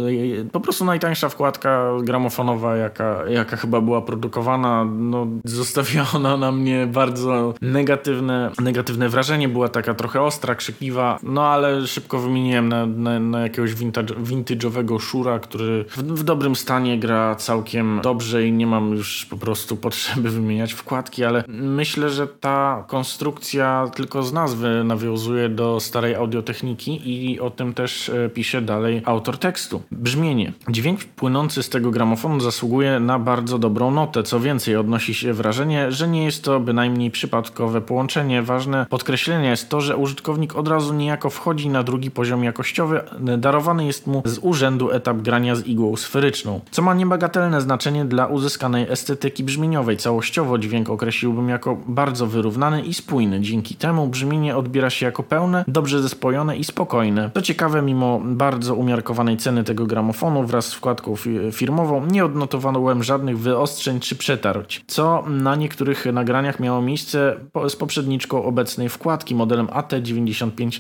po prostu najtańsza wkładka gramofonowa, jaka, jaka chyba była produkowana. No, zostawiła ona na mnie bardzo negatywne, negatywne wrażenie. Była taka trochę ostra, krzykliwa, no ale szybko wymieniłem na, na, na jakiegoś vintage, vintage'owego szura, który w, w, dobrym stanie gra całkiem dobrze i nie mam już po prostu potrzeby wymieniać wkładki, ale myślę, że ta konstrukcja tylko z nazwy nawiązuje do starej audiotechniki i o tym też e, pisze dalej autor tekstu. Brzmienie. Dźwięk płynący z tego gramofonu zasługuje na bardzo dobrą notę. Co więcej, odnosi się wrażenie, że nie jest to bynajmniej przypadkowe połączenie. Ważne podkreślenie jest to, że użytkownik od razu niejako wchodzi na drugi poziom jakościowy. Darowany jest mu z urzędu etap grania z igłą sferyczną, co ma niebagatelne znaczenie dla uzyskanej estetyki brzmieniowej. Całościowo dźwięk określiłbym jako bardzo wyrównany i spójny. Dzięki temu brzmienie odbiera się jako pełne, dobrze zespojone i spokojne. To ciekawe, mimo bardzo umiarkowanej ceny tego gramofonu wraz z wkładką firmową nie odnotowałem żadnych wyostrzeń czy przetarć, co na niektórych nagraniach miało miejsce z poprzedniczką obecnej wkładki modelem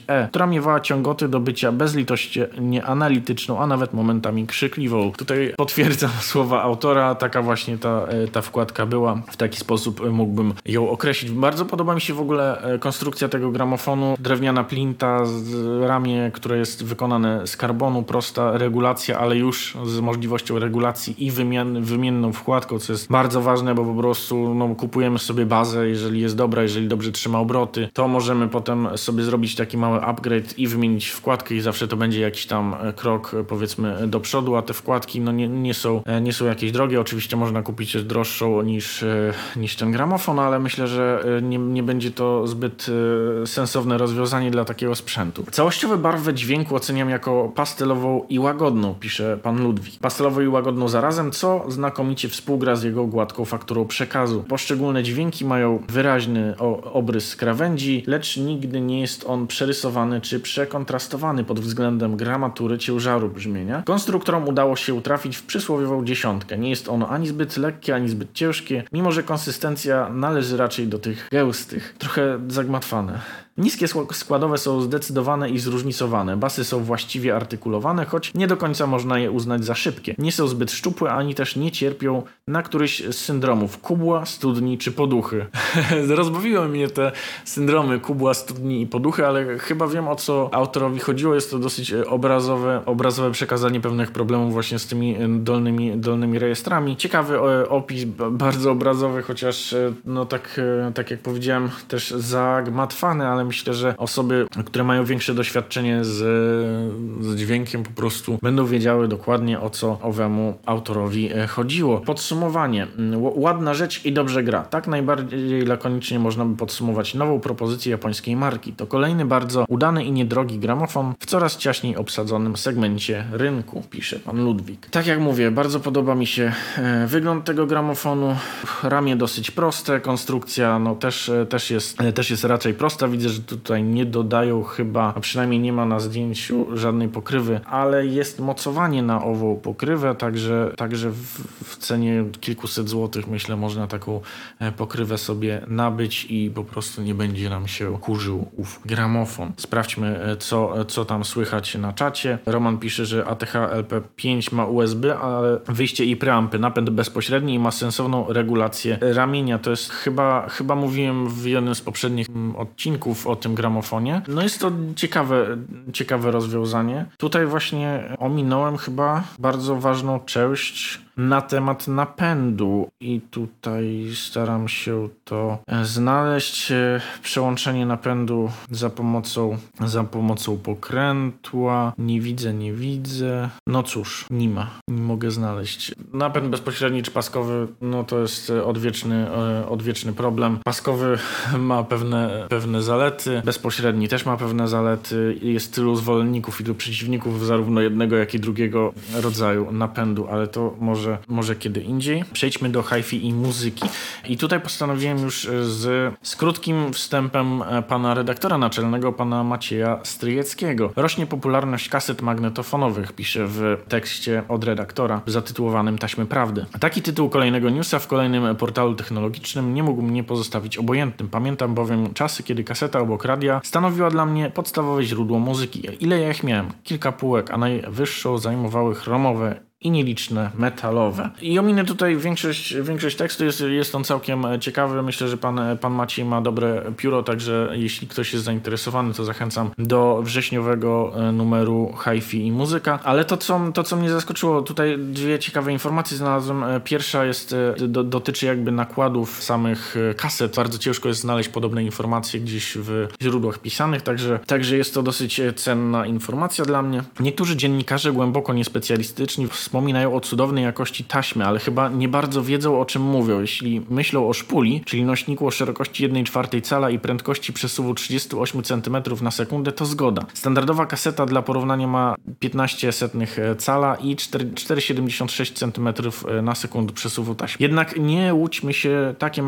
AT95E, która miewała ciągoty do bycia bezlitośnie analityczną, a nawet momentami krzykliwą. Tutaj potwierdzam słowa autora, taka właśnie ta, e, ta wkładka była. W taki sposób mógłbym ją określić. Bardzo podoba mi się w ogóle e, konstrukcja tego gramofonu. Drewniana plinta, ramię, które jest wykonane z karbonu, prosta regulacja, ale już z możliwością regulacji i wymian, wymienną wkładką, co jest bardzo ważne, bo po prostu no, kupujemy sobie bazę, jeżeli jest dobra, jeżeli dobrze trzyma obroty, to możemy potem sobie zrobić taki mały upgrade i wymienić wkładkę i zawsze to będzie jakiś tam e, krok e, powiedzmy do przodu, a te wkładki no, nie, nie, są, e, nie są jakieś drogie. Oczywiście można kupić droższą niż, niż ten gramofon, ale myślę, że nie, nie będzie to zbyt sensowne rozwiązanie dla takiego sprzętu. Całościowe barwę dźwięku oceniam jako pastelową i łagodną, pisze pan Ludwik. Pastelową i łagodną zarazem, co znakomicie współgra z jego gładką fakturą przekazu. Poszczególne dźwięki mają wyraźny obrys krawędzi, lecz nigdy nie jest on przerysowany czy przekontrastowany pod względem gramatury ciężaru brzmienia. Konstruktorom udało się trafić w przysłowiową dziesiątkę. Nie jest ono ani zbyt lekkie, ani zbyt ciężkie, mimo że konsystencja należy raczej do tych gęstych, trochę zagmatwane. Niskie składowe są zdecydowane i zróżnicowane. Basy są właściwie artykulowane, choć nie do końca można je uznać za szybkie. Nie są zbyt szczupłe, ani też nie cierpią na któryś z syndromów kubła, studni czy poduchy. Rozbawiły mnie te syndromy kubła, studni i poduchy, ale chyba wiem o co autorowi chodziło. Jest to dosyć e, obrazowe, obrazowe przekazanie pewnych problemów właśnie z tymi e, dolnymi, dolnymi rejestrami. Ciekawy e, opis, bardzo obrazowy, chociaż no tak, tak jak powiedziałem też zagmatwany, myślę, że osoby, które mają większe doświadczenie z, z dźwiękiem po prostu będą wiedziały dokładnie o co owemu autorowi e, chodziło. Podsumowanie. Ładna rzecz i dobrze gra. Tak najbardziej lakonicznie można by podsumować nową propozycję japońskiej marki. To kolejny bardzo udany i niedrogi gramofon w coraz ciaśniej obsadzonym segmencie rynku, pisze pan Ludwik. Tak jak mówię, bardzo podoba mi się e, wygląd tego gramofonu. Ramię dosyć proste, konstrukcja no też, e, też, jest, też jest raczej prosta. Widzę, że tutaj nie dodają chyba, a przynajmniej nie ma na zdjęciu żadnej pokrywy, ale jest mocowanie na ową pokrywę, także, także w, w cenie kilkuset złotych myślę można taką e, pokrywę sobie nabyć i po prostu nie będzie nam się kurzył ów gramofon. Sprawdźmy e, co, co tam słychać na czacie. Roman pisze, że ATH LP5 ma USB, ale wyjście i preampy, napęd bezpośredni i ma sensowną regulację ramienia. To jest chyba, chyba mówiłem w jednym z poprzednich mm, o tym gramofonie. No jest to ciekawe, ciekawe rozwiązanie. Tutaj właśnie ominąłem chyba bardzo ważną część na temat napędu i tutaj staram się to znaleźć. Przełączenie napędu za pomocą, za pomocą pokrętła. Nie widzę, nie widzę. No cóż, nie ma. Nie mogę znaleźć. Napęd bezpośredni czy paskowy, no to jest odwieczny, odwieczny problem. Paskowy ma pewne, pewne zalety, bezpośredni też ma pewne zalety. Jest tylu zwolenników i tylu przeciwników zarówno jednego, jak i drugiego rodzaju napędu, ale to może może, może kiedy indziej. Przejdźmy do hi-fi i muzyki. I tutaj postanowiłem już z, z krótkim wstępem pana redaktora naczelnego, pana Macieja Stryjeckiego. Rośnie popularność kaset magnetofonowych, pisze w tekście od redaktora zatytułowanym Taśmy Prawdy. Taki tytuł kolejnego newsa w kolejnym portalu technologicznym nie mógł mnie pozostawić obojętnym. Pamiętam bowiem czasy, kiedy kaseta obok radia stanowiła dla mnie podstawowe źródło muzyki. Ile ja ich miałem? Kilka półek, a najwyższą zajmowały chromowe i nieliczne metalowe. I ominę tutaj większość, większość tekstu, jest, jest on całkiem ciekawy. Myślę, że pan, pan Maciej ma dobre pióro, także jeśli ktoś jest zainteresowany, to zachęcam do wrześniowego e, numeru Hi-Fi i muzyka. Ale to co, to, co mnie zaskoczyło, tutaj dwie ciekawe informacje znalazłem. E, pierwsza jest, e, do, dotyczy jakby nakładów samych kaset. Bardzo ciężko jest znaleźć podobne informacje gdzieś w źródłach pisanych, także, także jest to dosyć cenna informacja dla mnie. Niektórzy dziennikarze głęboko niespecjalistyczni wspominają o cudownej jakości taśmy, ale chyba nie bardzo wiedzą o czym mówią. Jeśli myślą o szpuli, czyli nośniku o szerokości 1,4 cala i prędkości przesuwu 38 cm na sekundę, to zgoda. Standardowa kaseta dla porównania ma 15 setnych cala i 4,76 cm na sekundę przesuwu taśmy. Jednak nie łudźmy się, takie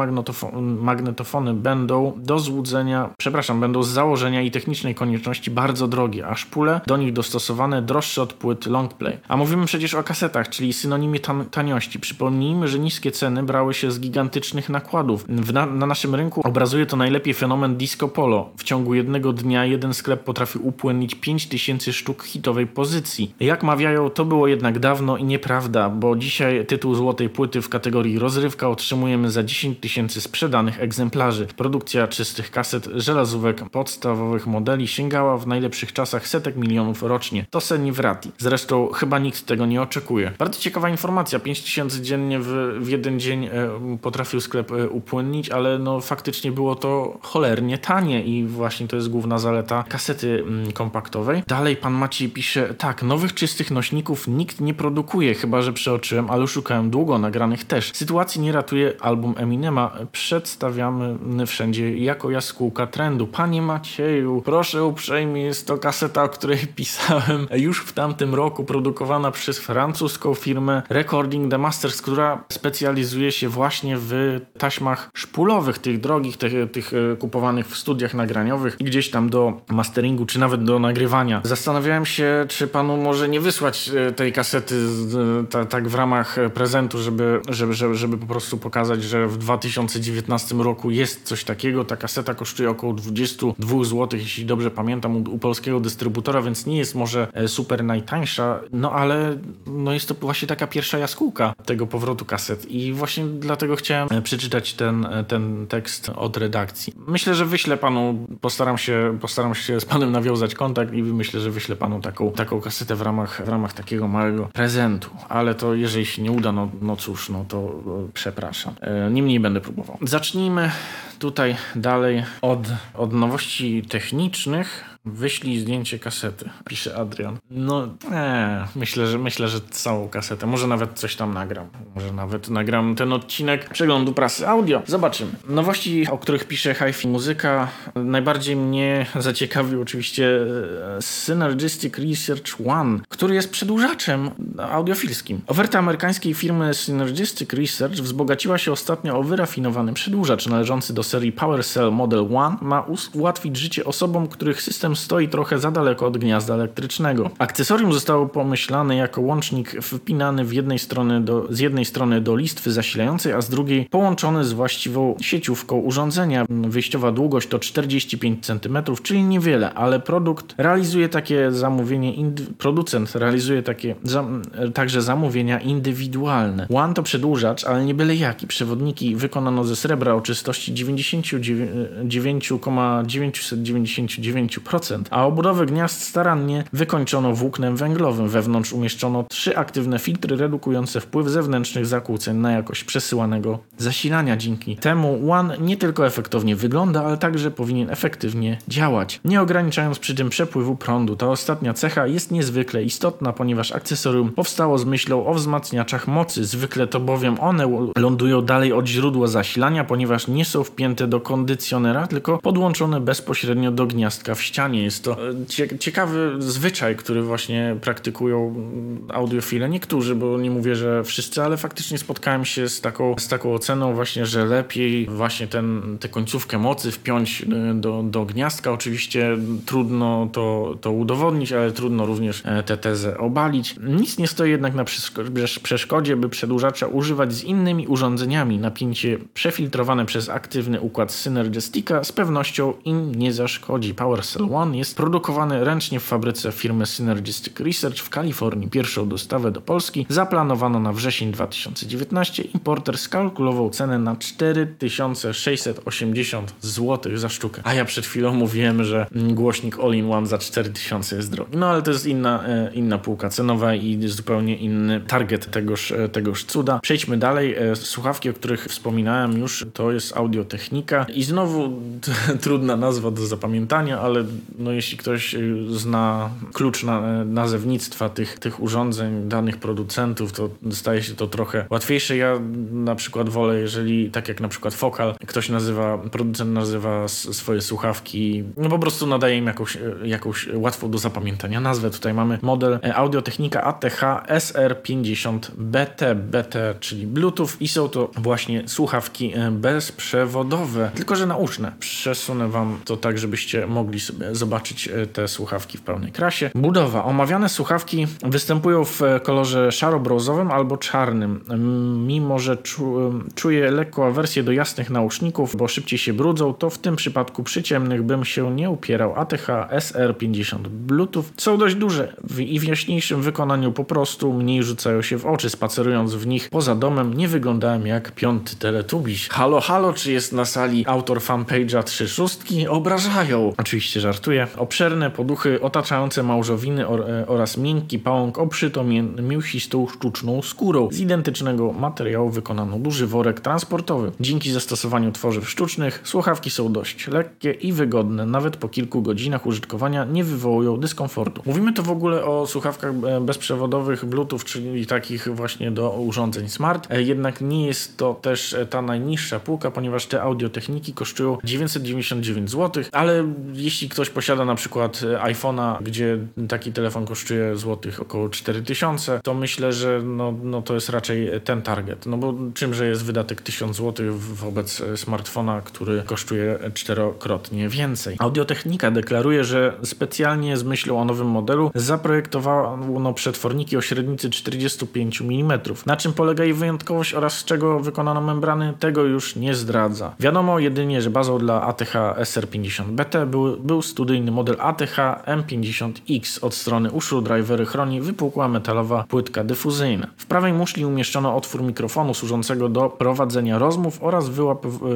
magnetofony będą do złudzenia, przepraszam, będą z założenia i technicznej konieczności bardzo drogie, a szpule do nich dostosowane droższe od płyt longplay. A mówimy przecież o kasetach, czyli synonimie tan taniości. Przypomnijmy, że niskie ceny brały się z gigantycznych nakładów. Na, na, naszym rynku obrazuje to najlepiej fenomen disco polo. W ciągu jednego dnia jeden sklep potrafił upłynnić 5000 sztuk hitowej pozycji. Jak mawiają, to było jednak dawno i nieprawda, bo dzisiaj tytuł złotej płyty w kategorii rozrywka otrzymujemy za 10 tysięcy sprzedanych egzemplarzy. Produkcja czystych kaset, żelazówek, podstawowych modeli sięgała w najlepszych czasach setek milionów rocznie. To seni wrati. Zresztą chyba nikt tego nie oczekuje oczekuje. Bardzo ciekawa informacja. 5000 dziennie w, w jeden dzień e, potrafił sklep e, upłynnić, ale no faktycznie było to cholernie tanie i właśnie to jest główna zaleta kasety mm, kompaktowej. Dalej pan Maciej pisze, tak, nowych czystych nośników nikt nie produkuje, chyba że przeoczyłem, ale szukałem długo, nagranych też. Sytuacji nie ratuje album Eminema, przedstawiamy wszędzie jako jaskółka trendu. Panie Macieju, proszę uprzejmie, jest to kaseta, o której pisałem już w tamtym roku, produkowana przez Francuz francuską firmę Recording the Masters, która specjalizuje się właśnie w taśmach szpulowych, tych drogich, tych, tych e, kupowanych w studiach nagraniowych i gdzieś tam do masteringu, czy nawet do nagrywania. Zastanawiałem się, czy panu może nie wysłać e, tej kasety e, tak w ramach prezentu, żeby, żeby, żeby, żeby po prostu pokazać, że w 2019 roku jest coś takiego. Ta kaseta kosztuje około 22 zł, jeśli dobrze pamiętam, u, u polskiego dystrybutora, więc nie jest może super najtańsza, no ale no jest to właśnie taka pierwsza jaskółka tego powrotu kaset i właśnie dlatego chciałem e, przeczytać ten, e, ten tekst od redakcji. Myślę, że wyślę panu, postaram się, postaram się z panem nawiązać kontakt i myślę, że wyślę panu taką, taką kasetę w ramach, w ramach takiego małego prezentu, ale to jeżeli się nie uda, no, no cóż, no to e, przepraszam. Niemniej będę próbował. Zacznijmy tutaj dalej od, od nowości technicznych. Wyślij zdjęcie kasety, pisze Adrian. No, nie, myślę, że myślę, że całą kasetę. Może nawet coś tam nagram. Może nawet nagram ten odcinek przeglądu prasy audio. Zobaczymy. Nowości, o których pisze HiFi Muzyka, najbardziej mnie zaciekawił oczywiście e, Synergistic Research One, który jest przedłużaczem audiofilskim. Oferta amerykańskiej firmy Synergistic Research wzbogaciła się ostatnio o wyrafinowany przedłużacz należący do serii PowerCell Model One. Ma ułatwić życie osobom, których system stoi trochę za daleko od gniazda elektrycznego. Akcesorium zostało pomyślane jako łącznik wpinany w jednej strony do, z jednej strony do listwy zasilającej, a z drugiej połączony z właściwą sieciówką urządzenia. Wyjściowa długość to 45 cm, czyli niewiele, ale produkt realizuje takie zamówienie, producent realizuje takie także zamówienia indywidualne. One to przedłużacz, ale nie byle jaki. Przewodniki wykonano ze srebra o czystości 99,999%, a obudowę gniazd starannie wykończono włóknem węglowym. Wewnątrz umieszczono trzy aktywne filtry redukujące wpływ zewnętrznych zakłóceń na jakość przesyłanego zasilania. Dzięki temu One nie tylko efektownie wygląda, ale także powinien efektywnie działać, nie ograniczając przy tym przepływu prądu. Ta ostatnia cecha jest niezwykle istotna, ponieważ akcesorium powstało z myślą o wzmacniaczach mocy. Zwykle to bowiem one lądują dalej od źródła zasilania, ponieważ nie są wpięte do kondycjonera, tylko podłączone bezpośrednio do gniazdka w ścianie. Jest to e, ciekawy zwyczaj, który właśnie praktykują mm, audiofile. Niektórzy, bo nie mówię, że wszyscy, ale faktycznie spotkałem się z taką, z taką oceną właśnie, że lepiej właśnie ten, tę końcówkę mocy wpiąć e, do, do gniazdka. Oczywiście trudno to, to udowodnić, ale trudno również e, tę tezę obalić. Nic nie stoi jednak na przeszkodzie, by przedłużacza używać z innymi urządzeniami. Napięcie przefiltrowane przez aktywny układ Synergistica z pewnością im nie zaszkodzi. PowerCell One jest produkowany ręcznie w fabryce firmy Synergistic Research w Kalifornii. Pierwszą dostawę do Polski zaplanowano na wrzesień 2019. Importer skalkulował cenę na 4680 zł za sztukę. A ja przed chwilą mówiłem, że głośnik All-in-One za 4000 jest drogi. No ale to jest inna, e, inna półka cenowa i zupełnie inny target tegoż, e, tegoż cuda. Przejdźmy dalej. E, słuchawki, o których wspominałem już, to jest audiotechnika i znowu trudna nazwa do zapamiętania, ale no jeśli ktoś zna klucz na nazewnictwa tych, tych urządzeń, danych producentów, to staje się to trochę łatwiejsze. Ja na przykład wolę, jeżeli tak jak na przykład Focal, ktoś nazywa, producent nazywa swoje słuchawki, no po prostu nadaje im jakąś, jakąś łatwą do zapamiętania nazwę. Tutaj mamy model Audiotechnika ATH SR50 BT, BT, czyli Bluetooth i są to właśnie słuchawki bezprzewodowe, tylko że nauczne. Przesunę wam to tak, żebyście mogli sobie zobaczyć te słuchawki w pełnej krasie. Budowa. Omawiane słuchawki występują w kolorze szaro-brązowym albo czarnym. Mimo, że czu, czuję lekką awersję do jasnych nauszników, bo szybciej się brudzą, to w tym przypadku przy ciemnych bym się nie upierał. ATH SR50 Bluetooth są dość duże i w jaśniejszym wykonaniu po prostu mniej rzucają się w oczy. Spacerując w nich poza domem nie wyglądałem jak piąty teletubiś. Halo, halo, czy jest na sali autor fanpage'a trzy szóstki? Obrażają. Oczywiście żartuję. Obszerne poduchy otaczające małżowiny or e, oraz miękki pałąk obszyto mięsistą sztuczną skórą. Z identycznego materiału wykonano duży worek transportowy. Dzięki zastosowaniu tworzyw sztucznych słuchawki są dość lekkie i wygodne. Nawet po kilku godzinach użytkowania nie wywołują dyskomfortu. Mówimy tu w ogóle o słuchawkach e, bezprzewodowych Bluetooth, czyli takich właśnie do urządzeń smart. E, jednak nie jest to też ta najniższa półka, ponieważ te audiotechniki kosztują 999 zł, ale jeśli ktoś posiada na przykład iPhone'a, gdzie taki telefon kosztuje złotych około 4000, to myślę, że no, no to jest raczej ten target. No bo czymże jest wydatek 1000 zł wobec smartfona, który kosztuje czterokrotnie więcej. Audiotechnika deklaruje, że specjalnie z myślą o nowym modelu zaprojektowano przetworniki o średnicy 45 mm. Na czym polega jej wyjątkowość oraz z czego wykonano membrany, tego już nie zdradza. Wiadomo jedynie, że bazą dla ATH SR50BT był, był studyjny model ATH M50X od strony uszu drivery chroni wypukła metalowa płytka dyfuzyjna. W prawej muszli umieszczono otwór mikrofonu służącego do prowadzenia rozmów oraz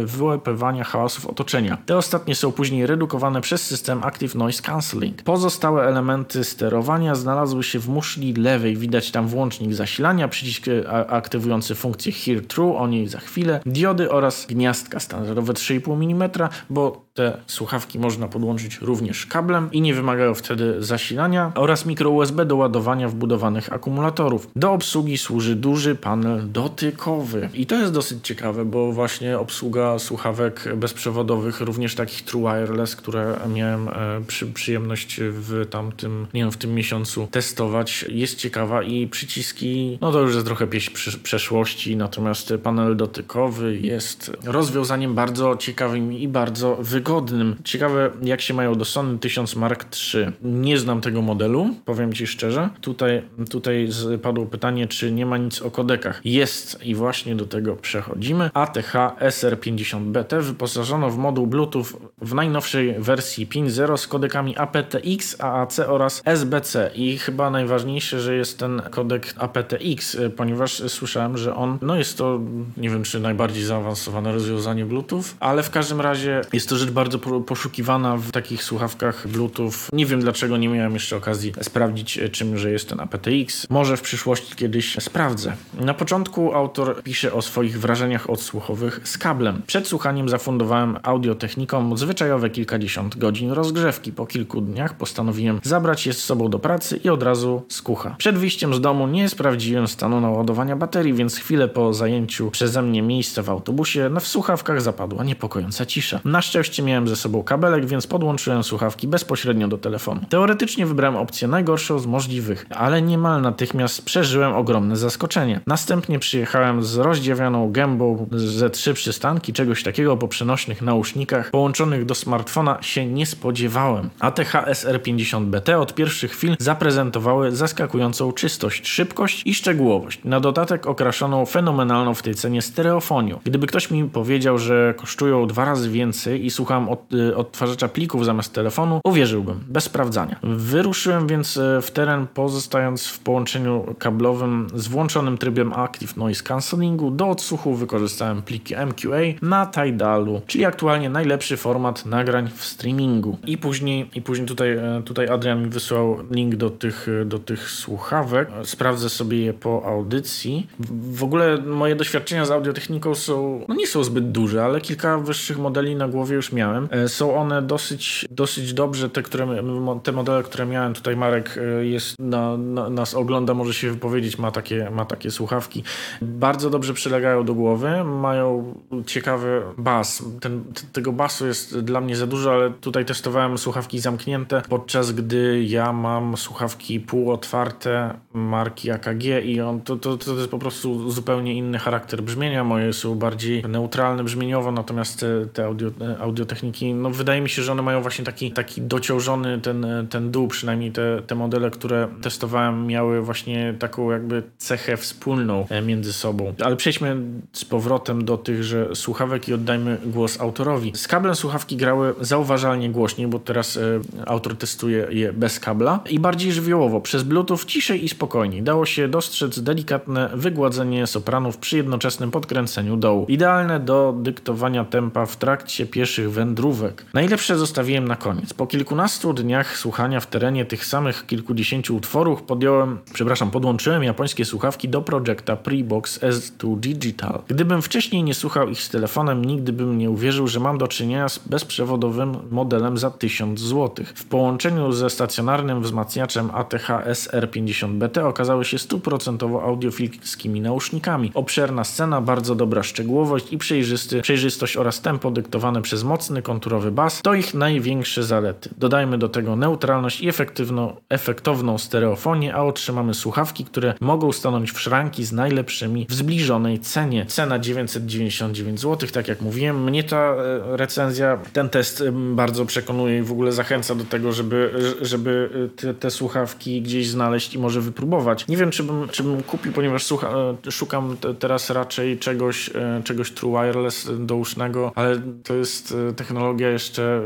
wyłapywania hałasów otoczenia. Te ostatnie są później redukowane przez system Active Noise Cancelling. Pozostałe elementy sterowania znalazły się w muszli lewej. Widać tam włącznik zasilania, przycisk e, aktywujący funkcję Hear True, o niej za chwilę, diody oraz gniazdka standardowe 3,5 mm, bo te słuchawki można podłączyć również kablem i nie wymagają wtedy zasilania oraz mikro USB do ładowania wbudowanych akumulatorów. Do obsługi służy duży panel dotykowy. I to jest dosyć ciekawe, bo właśnie obsługa słuchawek bezprzewodowych, również takich True Wireless, które miałem e, przy, przyjemność w tamtym, nie wiem, w tym miesiącu testować, jest ciekawa i przyciski, no to już jest trochę pieśń przeszłości, natomiast panel dotykowy jest rozwiązaniem bardzo ciekawym i bardzo wygodnym. Ciekawe, jak się mają do Sony 1000 Mark III. Nie znam tego modelu, powiem Ci szczerze. Tutaj, tutaj padło pytanie, czy nie ma nic o kodekach. Jest i właśnie do tego przechodzimy. ATH SR50BT wyposażono w moduł Bluetooth w najnowszej wersji 5.0 z kodekami aptX, AAC oraz SBC. I chyba najważniejsze, że jest ten kodek aptX, ponieważ słyszałem, że on, no jest to, nie wiem czy najbardziej zaawansowane rozwiązanie Bluetooth, ale w każdym razie jest to rzecz bardzo poszukiwana w takich słuchawkach Bluetooth. Nie wiem dlaczego nie miałem jeszcze okazji sprawdzić, e, czym że jest ten aptX. Może w przyszłości kiedyś sprawdzę. Na początku autor pisze o swoich wrażeniach odsłuchowych z kablem. Przed słuchaniem zafundowałem audiotechnikom zwyczajowe kilkadziesiąt godzin rozgrzewki. Po kilku dniach postanowiłem zabrać je z sobą do pracy i od razu z kucha. Przed wyjściem z domu nie sprawdziłem stanu naładowania baterii, więc chwilę po zajęciu przeze mnie miejsca w autobusie w słuchawkach
zapadła niepokojąca cisza. Na szczęście miałem ze sobą kabelek, więc podłączyłem słuchawki bezpośrednio do telefonu. Teoretycznie wybrałem opcję najgorszą z możliwych, ale niemal natychmiast przeżyłem ogromne zaskoczenie. Następnie przyjechałem z rozdziawioną gębą ze trzy przystanki, czegoś takiego po przenośnych nausznikach połączonych do smartfona się nie spodziewałem. ATH SR50BT od pierwszych chwil zaprezentowały zaskakującą czystość, szybkość i szczegółowość. Na dodatek okraszoną fenomenalną w tej cenie stereofonią. Gdyby ktoś mi powiedział, że kosztują dwa razy więcej i słucham od, y, odtwarzacza plików zamiast telefonu, uwierzyłbym, bez sprawdzania. Wyruszyłem więc y, w teren, pozostając w połączeniu kablowym z włączonym trybem Active Noise Cancellingu. Do odsłuchu wykorzystałem pliki MQA na Tidalu, czyli aktualnie najlepszy format nagrań w streamingu. I później, i później tutaj, e, tutaj Adrian mi wysłał link do tych, do tych słuchawek. Sprawdzę sobie je po audycji. W ogóle moje doświadczenia z audiotechniką są, no nie są zbyt duże, ale kilka wyższych modeli na głowie już miałem. E, są one dosyć, dosyć dobrze, te, które, te modele, które miałem. Tutaj Marek e, jest na, na, nas ogląda, może się wypowiedzieć, ma takie, ma takie słuchawki. Bardzo dobrze przylegają do głowy, mają ciekawy bas. Ten, tego basu jest dla mnie za dużo, ale tutaj testowałem słuchawki zamknięte, podczas gdy ja mam słuchawki półotwarte marki AKG i on, to, to, to jest po prostu zupełnie inny charakter brzmienia. Moje są bardziej neutralne natomiast te, audio, audiotechniki, no wydaje mi się, że one mają właśnie taki, taki dociążony ten, ten dół, przynajmniej te, te modele, które testowałem miały właśnie taką jakby cechę wspólną e, między sobą. Ale przejdźmy z powrotem do tychże słuchawek i oddajmy głos autorowi. Z kablem słuchawki grały zauważalnie głośniej, bo teraz e, autor testuje je bez kabla i bardziej żywiołowo, przez bluetooth ciszej i spokojniej. Dało się dostrzec delikatne wygładzenie sopranów przy jednoczesnym podkręceniu dołu. Idealne do dyktowania tempa w trakcie pieszych wędrówek. Najlepsze zostawiłem na koniec. Po kilkunastu dniach słuchania w terenie tych samych kilkudziesięciu utworów podjąłem, przepraszam, podłączyłem japońskie słuchawki do Projecta Prebox S2 Digital. Gdybym wcześniej nie słuchał ich z telefonem, nigdy bym nie uwierzył, że mam do czynienia z bezprzewodowym modelem za 1000 zł. W połączeniu ze stacjonarnym wzmacniaczem ATH SR50BT okazały się stuprocentowo audiofilskimi nausznikami. Obszerna scena, bardzo dobra szczegółowość i przejrzysty, przejrzystość oraz tempo dyktowane przez mocny, konturowy bas to ich największe zalety. Dodajmy do tego neutralność i efektywną, efektowną stereofonię, a otrzymamy słuchawki, które mogą stanąć w szranki z najlepszymi w zbliżonej cenie. Cena 999 zł, tak jak mówiłem. Mnie ta e, recenzja, ten test bardzo przekonuje i w ogóle zachęca do tego, żeby, żeby e, te, te słuchawki gdzieś znaleźć i może wypróbować. Nie wiem, czy bym, czy bym kupił, ponieważ słucha, e, szukam teraz raczej czegoś, czegoś True Wireless dousznego, ale to jest technologia jeszcze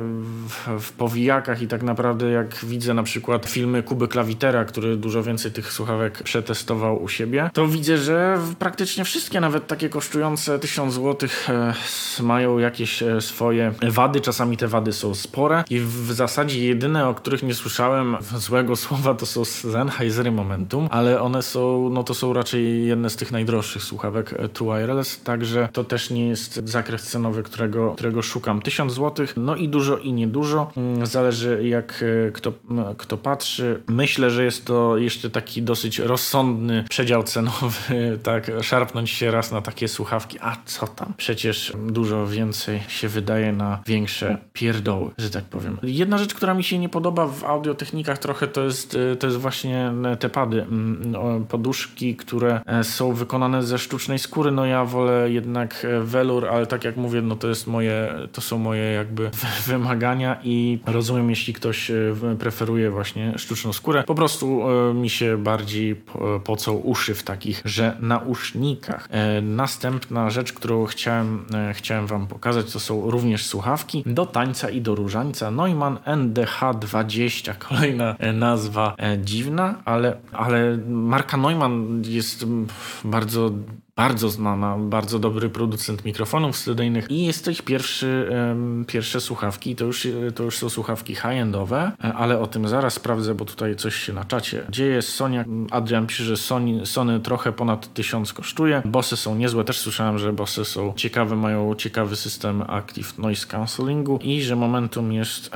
w, w powijakach i tak naprawdę jak widzę na przykład filmy Kuby Klawitera, który dużo więcej tych słuchawek przetestował u siebie, to widzę, że praktycznie wszystkie, nawet takie kosztujące 1000 zł, mają jakieś e, swoje wady. Czasami te wady są spore i w zasadzie jedyne, o których nie słyszałem złego słowa, to są Sennheisery Momentum, ale one są, no to są raczej jedne z tych najdroższych słuchawek e, True Wireless, także to też nie jest zakres cenowy, którego, którego szukam. 1000 zł, no i dużo i niedużo. Mm, zależy jak e, kto, kto patrzy. Myślę, że jest to jeszcze taki dosyć rozsądny przedział cenowy, tak, szarpnąć się raz na takie słuchawki, a co tam? Przecież dużo więcej się wydaje na większe pierdoły, że tak powiem. Jedna rzecz, która mi się nie podoba w audiotechnikach trochę, to jest, e, to jest właśnie te pady, mm, poduszki, które e, są wykonane ze sztucznej skóry. No ja wolę jednak welur, ale tak jak mówię, no to jest moje, to są moje jakby wymagania i rozumiem, jeśli ktoś preferuje właśnie sztuczną skórę. Po prostu mi się bardziej pocą uszy w takich, że nausznikach. E, następna rzecz, którą chciałem, e, chciałem Wam pokazać, to są również słuchawki do tańca i do różańca. Neumann NDH20, kolejna e, nazwa dziwna, ale, ale marka Neumann jest bardzo bardzo znana, bardzo dobry producent mikrofonów studyjnych i jest to ich pierwszy, pierwsze słuchawki. To już, to już są słuchawki high-endowe, e, ale o tym zaraz sprawdzę, bo tutaj coś się na czacie dzieje. Sony, Adrian pisze, że Sony, Sony trochę ponad 1000 kosztuje. Bosy są niezłe, też słyszałem, że Bosy są ciekawe, mają ciekawy system Active Noise Cancellingu i że Momentum jest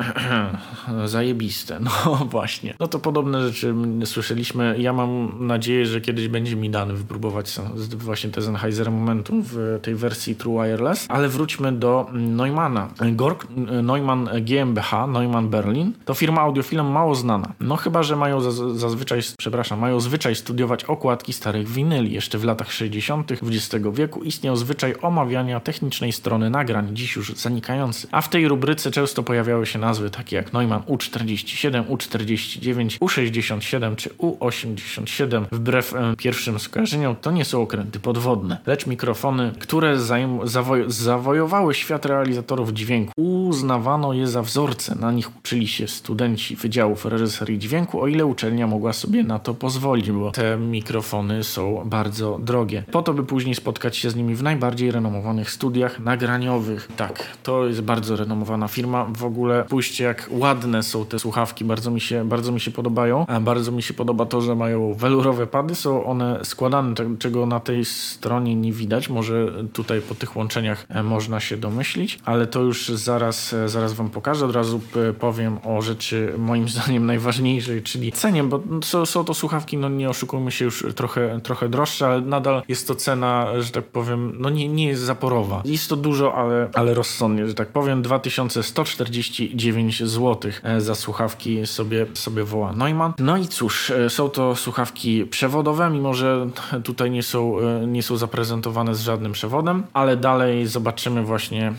zajebiste. No właśnie. No to podobne rzeczy słyszeliśmy. Ja mam nadzieję, że kiedyś będzie mi dane wypróbować właśnie właśnie Sennheiser Momentum w tej wersji True Wireless, ale wróćmy do Neumana. Gork Neumann GmbH, Neumann Berlin, to firma audiofilem mało znana. No chyba, że mają zazwyczaj, przepraszam, mają zwyczaj studiować okładki starych winyli. Jeszcze w latach 60. XX wieku istniał zwyczaj omawiania technicznej strony nagrań, dziś już zanikający. A w tej rubryce często pojawiały się nazwy takie jak Neumann U47, U49, U67 czy U87. Wbrew e, pierwszym skojarzeniom to nie są okręty podwodne, lecz mikrofony, które zawoj zawojowały świat realizatorów dźwięku. Uznawano je za wzorce, na nich uczyli się studenci wydziałów reżyserii dźwięku, o ile uczelnia mogła sobie na to pozwolić, bo te mikrofony są bardzo drogie. Po to, by później spotkać się z nimi w najbardziej renomowanych studiach nagraniowych. Tak, to jest bardzo renomowana firma. W ogóle pójście jak ładne są te słuchawki, bardzo mi się, bardzo mi się podobają. A bardzo mi się podoba to, że mają welurowe pady, są one składane, czego na tej stronie nie widać. Może tutaj po tych łączeniach e, można się domyślić, ale to już zaraz, e, zaraz wam pokażę. Od razu powiem o rzeczy moim zdaniem najważniejszej, czyli cenie, bo są, są to słuchawki, no nie oszukujmy się, już trochę, trochę droższe, ale nadal jest to cena, że tak powiem, no nie, nie jest zaporowa. Jest to dużo, ale, ale rozsądnie, że tak powiem. 2149 zł e, za słuchawki sobie, sobie woła Neumann. No i cóż, są to słuchawki przewodowe, mimo że tutaj nie są, e, nie są zaprezentowane z żadnym przewodem, ale dalej zobaczymy właśnie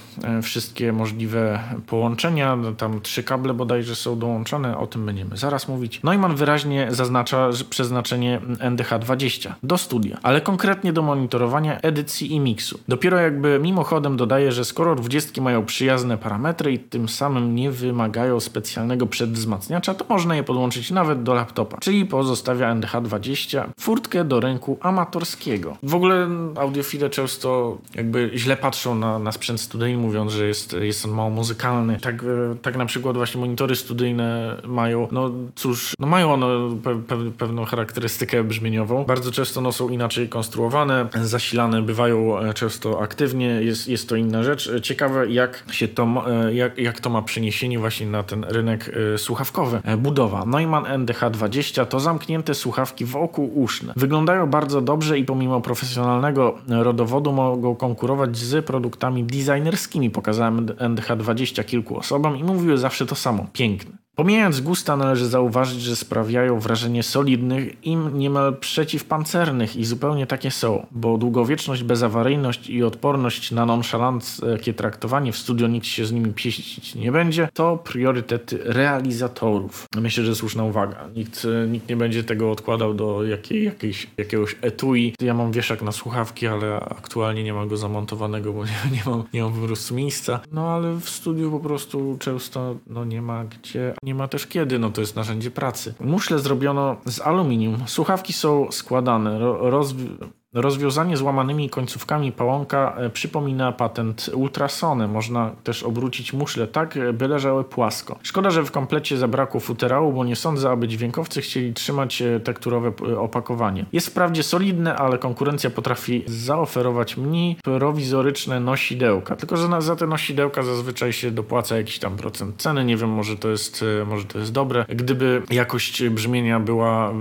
wszystkie możliwe połączenia. No, tam trzy kable bodajże są dołączone, o tym będziemy zaraz mówić. Neumann wyraźnie zaznacza przeznaczenie NDH20 do studia, ale konkretnie do monitorowania edycji i miksu. Dopiero jakby mimochodem dodaje, że skoro 20 mają przyjazne parametry i tym samym nie wymagają specjalnego przedwzmacniacza, to można je podłączyć nawet do laptopa, czyli pozostawia NDH20 furtkę do rynku amatorskiego. W ogóle audiofile często jakby źle patrzą na, na sprzęt studyjny, mówiąc, że jest, jest on mało muzykalny. Tak, e, tak na przykład właśnie monitory studyjne mają, no cóż, no mają one pe, pe, pewną charakterystykę brzmieniową. Bardzo często no, są inaczej konstruowane, zasilane bywają e, często aktywnie, jest, jest to inna rzecz. Ciekawe jak się to, e, jak, jak to ma przeniesienie właśnie na ten rynek słuchawkowy. Budowa. Neumann NDH20 to zamknięte słuchawki wokół uszne. Wyglądają bardzo dobrze i pomimo profesjonalnego rodowodu mogą konkurować z produktami designerskimi. Pokazałem NDH20 kilku osobom i mówiły zawsze to samo. Piękne. Pomijając gusta, należy zauważyć, że sprawiają wrażenie solidnych i niemal przeciwpancernych i zupełnie takie są, bo długowieczność, bezawaryjność i odporność na nonszalanckie traktowanie w studio nikt się z nimi pieścić nie będzie, to priorytety realizatorów. Myślę, że słuszna uwaga. Nikt, nikt nie będzie tego odkładał do jakiej, jakiejś, jakiegoś etui. Ja mam wieszak na słuchawki, ale aktualnie nie mam go zamontowanego, bo nie, nie, mam, nie mam po prostu miejsca. No ale w studiu po prostu często no, nie ma gdzie nie ma też kiedy, no to jest narzędzie pracy. Muszle zrobiono z aluminium. Słuchawki są składane, rozwi Rozwiązanie złamanymi końcówkami pałąka e, przypomina patent ultrasony. Można też obrócić muszle tak, by leżały płasko. Szkoda, że w komplecie zabrakło futerału, bo nie sądzę, aby dźwiękowcy chcieli trzymać e, tekturowe e, opakowanie. Jest wprawdzie solidne, ale konkurencja potrafi zaoferować mniej prowizoryczne nosidełka. Tylko, że za te nosidełka zazwyczaj się dopłaca jakiś tam procent ceny. Nie wiem, może to jest, może to jest dobre. Gdyby jakość brzmienia była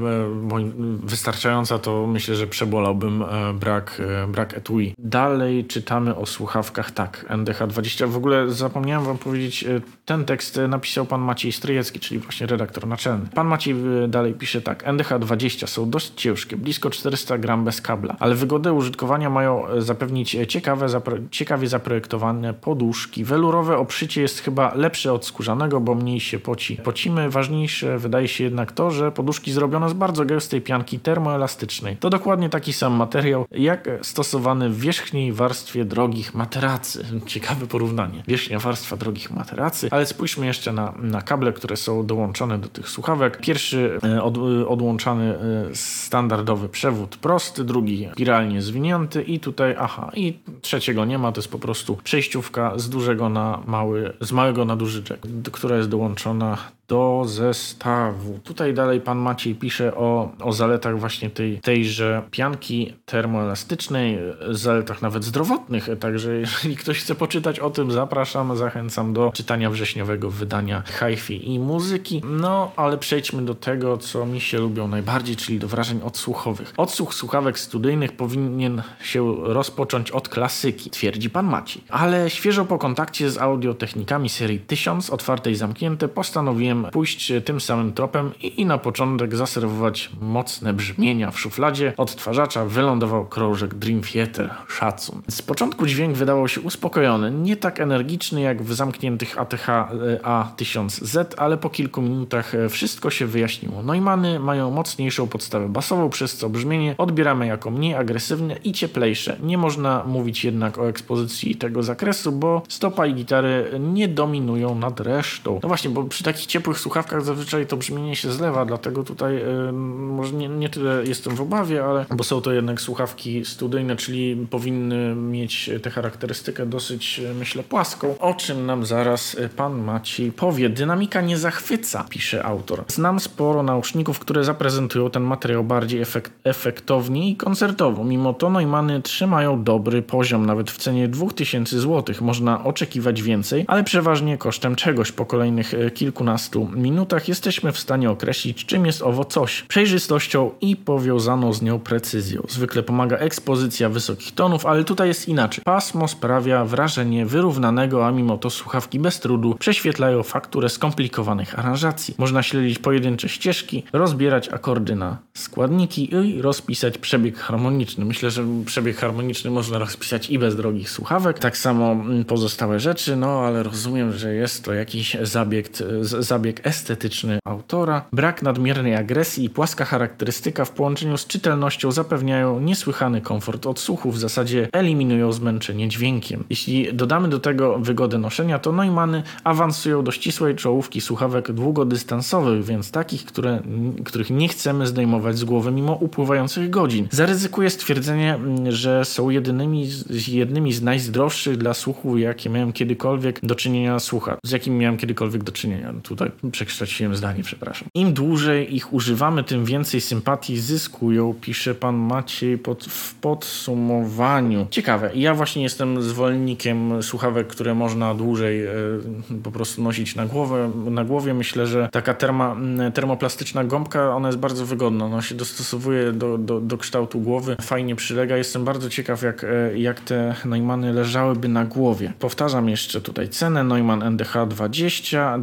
wystarczająca, to myślę, że przebolałbym E, brak, e, brak etui. Dalej czytamy o słuchawkach, tak, NDH20. W ogóle zapomniałem wam powiedzieć, e, ten tekst napisał pan Maciej Stryjecki, czyli właśnie redaktor naczelny. Pan Maciej dalej pisze tak, NDH20 są dość ciężkie, blisko 400 gram bez kabla, ale wygodę użytkowania mają zapewnić ciekawe, zapro ciekawie zaprojektowane poduszki. Welurowe obszycie jest chyba lepsze od skórzanego, bo mniej się poci. Pocimy, ważniejsze wydaje się jednak to, że poduszki zrobione z bardzo gęstej pianki termoelastycznej. To dokładnie taki sam materiał materiał jak stosowany w wierzchniej warstwie drogich materacy. Ciekawe porównanie. Wierzchnia warstwa drogich materacy, ale spójrzmy jeszcze na, na kable, które są dołączone do tych słuchawek. Pierwszy e, od, odłączany e, standardowy przewód prosty, drugi spiralnie zwinięty i tutaj, aha, i trzeciego nie ma, to jest po prostu przejściówka z dużego na mały, z małego na duży jack, która jest dołączona do zestawu. Tutaj dalej pan Maciej pisze o, o zaletach właśnie tej, tejże pianki termoelastycznej, zaletach nawet zdrowotnych, także jeżeli ktoś chce poczytać o tym, zapraszam, zachęcam do czytania wrześniowego wydania hi-fi i muzyki. No, ale przejdźmy do tego, co mi się lubią najbardziej, czyli do wrażeń odsłuchowych. Odsłuch słuchawek studyjnych powinien się rozpocząć od klasyki, twierdzi pan Maciej. Ale świeżo po kontakcie z audiotechnikami serii 1000, otwarte i zamknięte, postanowiłem pójść tym samym tropem i, i na początek zaserwować mocne brzmienia w szufladzie. Odtwarzacza wylądował krążek Dream Theater. Szacun. Z początku dźwięk wydawał się uspokojony, nie tak energiczny jak w zamkniętych ATH e, A1000Z, ale po kilku minutach e, wszystko się wyjaśniło. Neumany mają mocniejszą podstawę basową, przez co brzmienie odbieramy jako mniej agresywne i cieplejsze. Nie można mówić jednak o ekspozycji tego zakresu, bo stopa i gitary nie dominują nad resztą. No właśnie, bo przy takich ciepłych zwykłych słuchawkach zazwyczaj to brzmienie się zlewa, dlatego tutaj y, może nie, nie tyle jestem w obawie, ale bo są to jednak słuchawki studyjne, czyli powinny mieć tę charakterystykę dosyć, e, myślę, płaską. O czym nam zaraz e, pan Maciej powie. Dynamika nie zachwyca, pisze autor. Znam sporo nauszników, które zaprezentują ten materiał bardziej efekt, efektownie i koncertowo. Mimo to Neumanny trzymają dobry poziom, nawet w cenie 2000 zł. Można oczekiwać więcej, ale przeważnie kosztem czegoś po kolejnych e, kilkunastu 15 minutach jesteśmy w stanie określić, czym jest owo coś, przejrzystością i powiązaną z nią precyzją. Zwykle pomaga ekspozycja wysokich tonów, ale tutaj jest inaczej. Pasmo sprawia wrażenie wyrównanego, a mimo to słuchawki bez trudu prześwietlają fakturę skomplikowanych aranżacji. Można śledzić pojedyncze ścieżki, rozbierać akordy na składniki i rozpisać przebieg harmoniczny. Myślę, że przebieg harmoniczny można rozpisać i bez drogich słuchawek. Tak samo mm, pozostałe rzeczy, no ale rozumiem, że jest to jakiś zabieg, zabieg estetyczny autora. Brak nadmiernej agresji i płaska charakterystyka w połączeniu z czytelnością zapewniają niesłychany komfort odsłuchu, w zasadzie eliminują zmęczenie dźwiękiem. Jeśli dodamy do tego wygodę noszenia, to Neumany awansują do ścisłej czołówki słuchawek długodystansowych, więc takich, które, których nie chcemy zdejmować z głowy mimo upływających godzin. Zaryzykuję stwierdzenie, że są jedynymi, jednymi z najzdrowszych dla słuchu, jakie miałem kiedykolwiek do czynienia słucha, z jakim miałem kiedykolwiek do czynienia. Tutaj przekształciłem zdanie, przepraszam. Im dłużej ich używamy, tym więcej sympatii zyskują, pisze pan Maciej pod, w podsumowaniu. Ciekawe. Ja właśnie jestem zwolennikiem słuchawek, które można dłużej e, po prostu nosić na głowę. Na głowie myślę, że taka terma, termoplastyczna gąbka, ona jest bardzo wygodna. Ona się dostosowuje do, do, do kształtu głowy, fajnie przylega. Jestem bardzo ciekaw, jak, e, jak te Neumany leżałyby na głowie. Powtarzam jeszcze tutaj cenę. Neumann NDH 20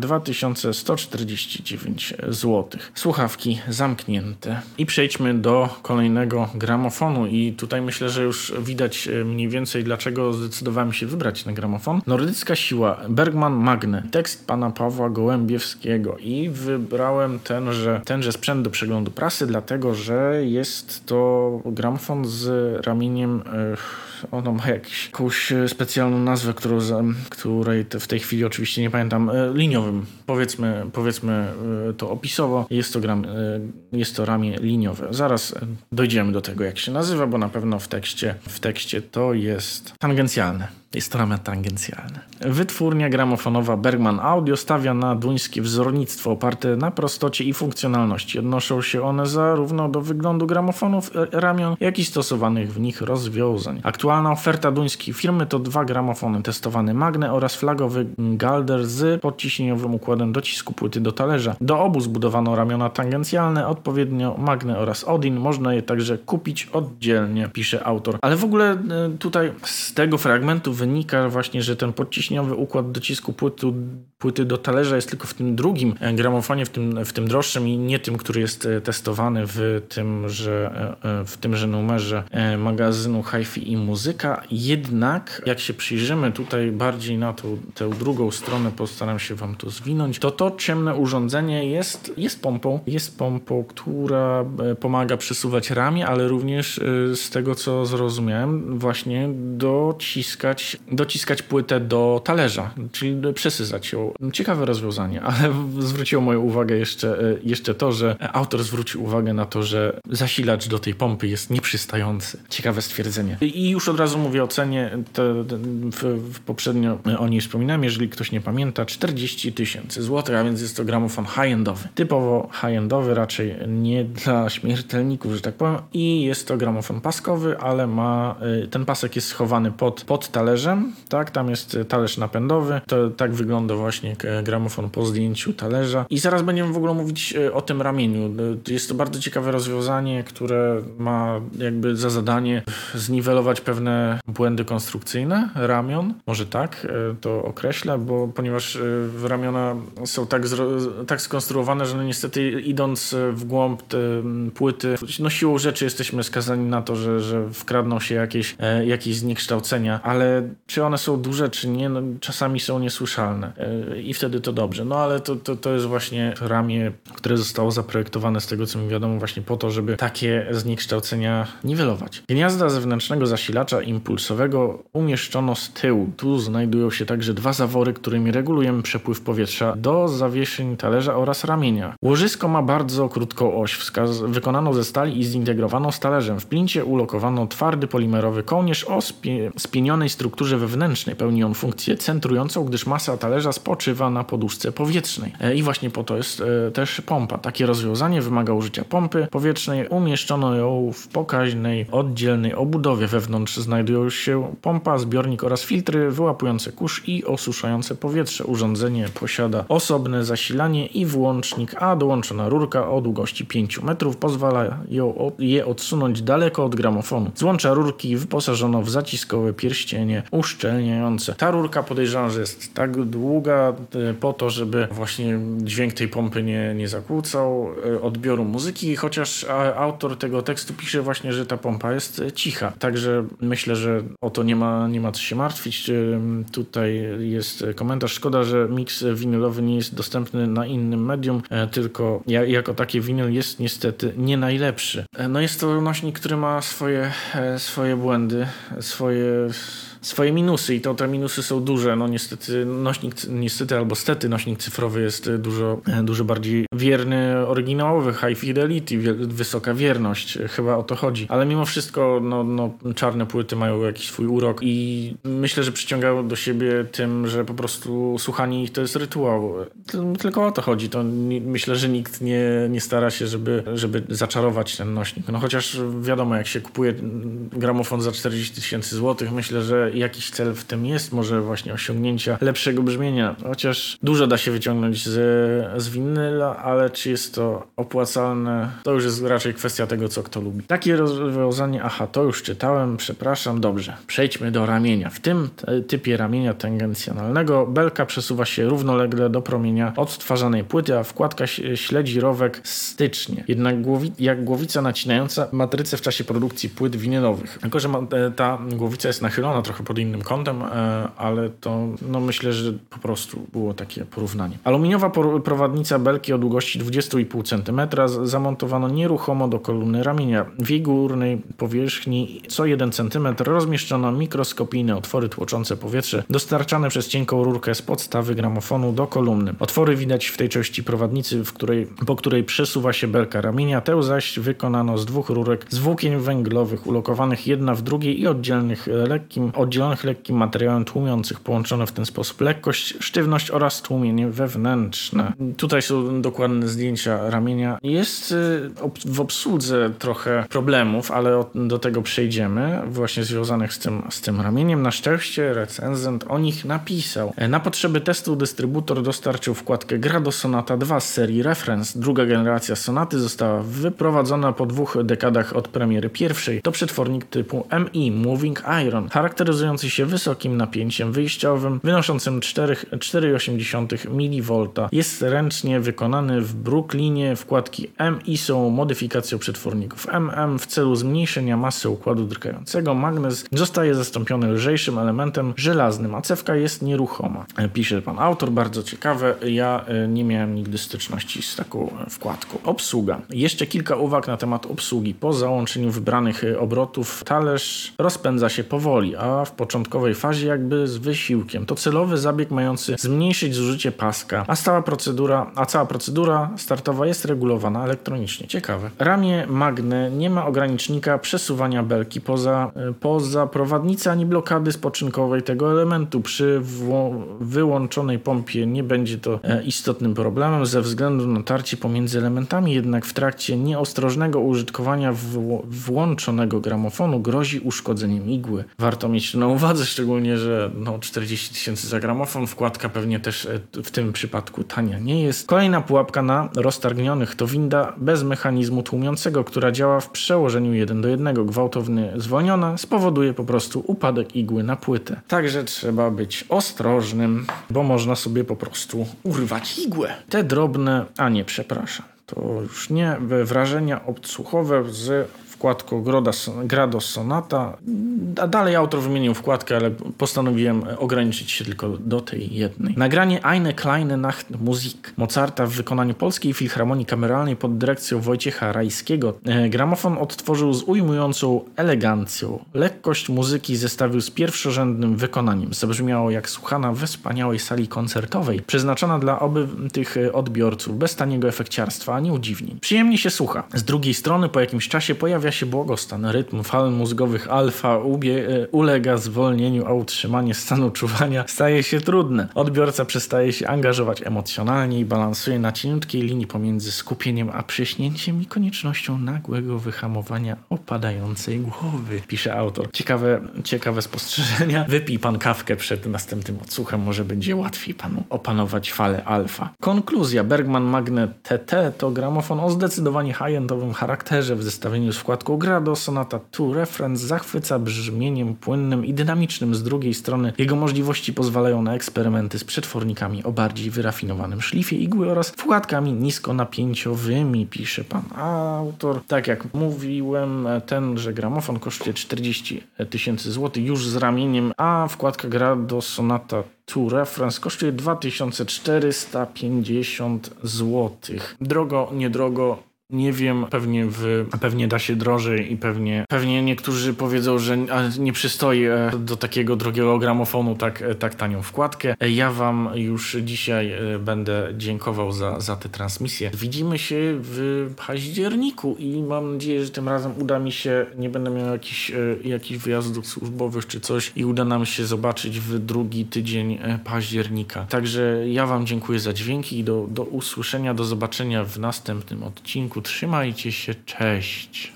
2149 zł. Słuchawki zamknięte. I przejdźmy do kolejnego gramofonu i tutaj myślę, że już widać e, mniej więcej dlaczego zdecydowałem się wybrać na gramofon. Nordycka siła Bergman Magne. Tekst pana Pawła Gołębiewskiego i wybrałem tenże, tenże sprzęt do przeglądu prasy, dlatego że jest to gramofon z ramieniem e, ono ma jakiś, jakąś specjalną nazwę, którą, której w tej chwili oczywiście nie pamiętam, e, liniowym. Powiedzmy, powiedzmy e, to opisowo. Jest to, gram, jest to ramię liniowe. Zaraz dojdziemy do tego, jak się nazywa, bo na pewno w tekście, w tekście to jest tangencjalne. Jest to ramię tangencjalne. Wytwórnia gramofonowa Bergman Audio stawia na duńskie wzornictwo oparte na prostocie i funkcjonalności. Odnoszą się one zarówno do wyglądu gramofonów ramion, jak i stosowanych w nich rozwiązań. Aktualna oferta duńskiej firmy to dwa gramofony testowane Magne oraz flagowy Galder z podciśnieniowym układem docisku płyty do talerza. Do obu zbudowano ramiona tangencjalne, odpowiednio Magne oraz Odin. Można je także kupić oddzielnie, pisze autor. Ale w ogóle e, tutaj z tego fragmentu wynika właśnie, że ten podciśniowy układ docisku płytu, płyty do talerza jest tylko w tym drugim e, gramofonie, w tym, w tym droższym i nie tym, który jest e, testowany w tymże, e, w tymże numerze magazynu HiFi i Muzyka. Jednak jak się przyjrzymy tutaj bardziej na tą, tę drugą stronę, postaram się wam to zwinąć, to to ciemne urządzenie jest, jest pompą. Jest pompą, która pomaga przesuwać ramię, ale również z tego co zrozumiałem, właśnie dociskać dociskać, płytę do talerza, czyli przesyzać ją. Ciekawe rozwiązanie, ale zwróciło moją uwagę jeszcze, e, jeszcze to, że autor zwrócił uwagę na to, że zasilacz do tej pompy jest nieprzystający. Ciekawe stwierdzenie. I już od razu mówię o cenie. To, to w, w poprzednio o niej wspominałem, jeżeli ktoś nie pamięta, 40 tysięcy złotych, a więc jest to gramofon high-endowy. Typowo high-endowy, raczej nie dla śmiertelników, że tak powiem. I jest to gramofon paskowy, ale ma y, ten pasek jest schowany pod, pod talerzem, tak? Tam jest talerz napędowy. To tak wygląda właśnie gramofon po zdjęciu talerza. I zaraz będziemy w ogóle mówić y, o tym ramieniu. Jest to bardzo ciekawe rozwiązanie, które ma jakby za zadanie zniwelować pewne błędy konstrukcyjne ramion. Może tak to określę, bo ponieważ ramiona są tak, tak skonstruowane, że no niestety idąc w głąb płyty, no siłą rzeczy jesteśmy skazani na to, że, że wkradną się jakieś, e, jakieś zniekształcenia, ale czy one są duże, czy nie, no, czasami są niesłyszalne e, i wtedy to dobrze. No ale to, to, to jest właśnie ramię, które zostało zaprojektowane z tego, co mi wiadomo, właśnie po to, żeby takie zniekształcenia niwelować. Gniazda zewnętrznego zasilacza impulsowego umieszczono z tyłu. Tu znajdują się także dwa zawory, którymi regulujemy przepływ powietrza do zawieszeń talerza oraz ramienia. Łożysko ma bardzo krótką oś, wskaz wykonaną ze stali i zintegrowaną z talerzem. W plincie ulokowano twardy polimerowy kołnierz o spienionej strukturze wewnętrznej. Pełni on funkcję centrującą, gdyż masa talerza spoczywa na poduszce powietrznej. E, I właśnie po to jest e, też pompa. Takie rozwiązanie wymaga użycia pompy powietrznej. Umieszczono ją w pokaźnej, oddzielnej obudowie. Wewnątrz znajdują się pompa, zbiornik oraz filtry wyłapujące kurz i osuszające powietrze. Urządzenie posiada osobne zasilanie i włącznik, a dołączona rurka o długości 5 metrów pozwala ją, je odsunąć daleko od gramofonu. Złącza rurki wyposażono w zaciskowe pierścienie uszczelniające. Ta rurka podejrzewam, że jest tak długa e, po to, żeby właśnie dźwięk tej pompy nie, nie zakłócał e, odbioru muzyki, chociaż autor tego tekstu pisze właśnie, że ta pompa jest e, cicha. Także myślę, że o to nie ma, nie ma co się martwić. Tutaj jest komentarz. Szkoda, że miks winylowy nie jest dostępny na innym medium, tylko jako taki winyl jest niestety nie najlepszy. No jest to nośnik, który ma swoje, swoje błędy, swoje swoje minusy i to te minusy są duże. No niestety nośnik, niestety albo stety nośnik cyfrowy jest dużo, dużo bardziej wierny oryginałowy, high fidelity, wysoka wierność. Chyba o to chodzi. Ale mimo wszystko no, no, czarne płyty mają jakiś swój urok i myślę, że przyciągają do siebie tym, że po prostu słuchanie ich to jest rytuał. Tylko o to chodzi. To myślę, że nikt nie, nie stara się, żeby, żeby zaczarować ten nośnik. No chociaż wiadomo, jak się kupuje gramofon za 40 tysięcy złotych, myślę, że jakiś cel w tym jest, może właśnie osiągnięcia lepszego brzmienia. Chociaż dużo da się wyciągnąć z, z winyla, ale czy jest to opłacalne, to już jest raczej kwestia tego, co kto lubi. Takie rozwiązanie, aha, to już czytałem, przepraszam, dobrze. Przejdźmy do ramienia. W tym typie ramienia tangencjonalnego belka przesuwa się równolegle do promienia odtwarzanej płyty, a wkładka śledzi rowek stycznie. Jednak głowi jak głowica nacinająca matrycę w czasie produkcji płyt winylowych. Tylko, że ta głowica jest nachylona trochę pod innym kątem, e, ale to no myślę, że po prostu było takie porównanie. Aluminiowa prowadnica belki o długości 20,5 cm zamontowano nieruchomo do kolumny ramienia. W jej górnej powierzchni co 1 cm rozmieszczono mikroskopijne otwory tłoczące powietrze dostarczane przez cienką rurkę z podstawy gramofonu do kolumny. Otwory widać w tej części prowadnicy, w której, po której przesuwa się belka ramienia. Tę zaś wykonano z dwóch rurek z włókien węglowych ulokowanych jedna w drugiej i oddzielnych lekkim, oddzielnych oddzielonych lekkim materiałem tłumiących, połączone w ten sposób lekkość, sztywność oraz tłumienie wewnętrzne. Tutaj są dokładne zdjęcia ramienia. Jest y, w obsłudze trochę problemów, ale do tego przejdziemy, właśnie związanych z tym, z tym ramieniem. Na szczęście recenzent o nich napisał. Na potrzeby testu dystrybutor dostarczył wkładkę Grado Sonata 2 z serii Reference. Druga generacja Sonaty została wyprowadzona po dwóch dekadach od premiery pierwszej. To przetwornik typu MI Moving Iron, charakteryzujący charakteryzujący się wysokim napięciem wyjściowym wynoszącym 4,8 mV. Jest ręcznie wykonany w Brooklynie. Wkładki MI są modyfikacją przetworników MM w celu zmniejszenia masy układu drgającego. Magnez zostaje zastąpiony lżejszym elementem żelaznym, a cewka jest nieruchoma. Pisze pan autor, bardzo ciekawe. Ja e, nie miałem nigdy styczności z taką wkładką. Obsługa. Jeszcze kilka uwag na temat obsługi. Po załączeniu wybranych obrotów talerz rozpędza się powoli, a w początkowej fazie jakby z wysiłkiem. To celowy zabieg mający zmniejszyć zużycie paska, a cała procedura, a cała procedura startowa jest regulowana elektronicznie. Ciekawe. Ramię Magne nie ma ogranicznika przesuwania belki poza, e, poza prowadnicę ani blokady spoczynkowej tego elementu. Przy wyłączonej pompie nie będzie to e, istotnym problemem ze względu na tarcie pomiędzy elementami, jednak w trakcie nieostrożnego użytkowania włączonego gramofonu grozi uszkodzeniem igły. Warto mieć to na uwadze, szczególnie, że no, 40 tysięcy za gramofon, wkładka pewnie też e, w tym przypadku tania nie jest. Kolejna pułapka na roztargnionych to winda bez mechanizmu tłumiącego, która działa w przełożeniu 1 do 1. Gwałtowny zwolniona spowoduje po prostu upadek igły na płytę. Także trzeba być ostrożnym, bo można sobie po prostu urwać igłę. Te drobne, a nie, przepraszam. To już nie wrażenia odsłuchowe z wkładką Groda, Grado Sonata. A dalej autor wymienił wkładkę, ale postanowiłem ograniczyć się tylko do tej jednej. Nagranie Eine kleine Nacht Musik Mozarta w wykonaniu Polskiej Filharmonii Kameralnej pod dyrekcją Wojciecha Rajskiego. E, Gramofon odtworzył z ujmującą elegancją. Lekkość muzyki zestawił z pierwszorzędnym wykonaniem. Zabrzmiało jak słuchana we wspaniałej sali koncertowej, przeznaczona dla oby tych e, odbiorców, bez taniego efekciarstwa ani udziwnień. Przyjemnie się słucha. Z drugiej strony po jakimś czasie pojawia się błogostan. Rytm fal mózgowych alfa ubie, e, ulega zwolnieniu, a utrzymanie stanu czuwania staje się trudne. Odbiorca przestaje się angażować emocjonalnie i balansuje na cieniutkiej linii pomiędzy skupieniem a przyśnięciem i koniecznością nagłego wyhamowania opadającej głowy, pisze autor. Ciekawe, ciekawe spostrzeżenia. Wypij pan kawkę przed następnym odsłuchem, może będzie łatwiej panu opanować falę alfa. Konkluzja. Bergman Magnet TT to gramofon o zdecydowanie high-endowym charakterze w zestawieniu z wkładką Grado Sonata 2 Reference zachwyca brzmieniem płynnym i dynamicznym. Z drugiej strony jego możliwości pozwalają na eksperymenty z przetwornikami o bardziej wyrafinowanym szlifie igły oraz wkładkami niskonapięciowymi, pisze pan autor. Tak jak mówiłem, tenże gramofon kosztuje 40 tysięcy złotych już z ramieniem, a wkładka Grado Sonata tu reference kosztuje 2450 zł. Drogo, niedrogo, nie wiem, pewnie, w, pewnie da się drożej i pewnie, pewnie niektórzy powiedzą, że nie przystoi e, do takiego drogiego gramofonu tak, e, tak tanią wkładkę. E, Ja wam już dzisiaj będę dziękował za, za tę transmisję. Widzimy się w październiku i mam nadzieję, że tym razem uda mi się, nie będę miał jakichś, jakichś wyjazdów służbowych czy coś i uda nam się zobaczyć w drugi tydzień października. Także ja wam dziękuję za dźwięki i do, do usłyszenia, do zobaczenia w następnym odcinku. Trzymajcie się, cześć.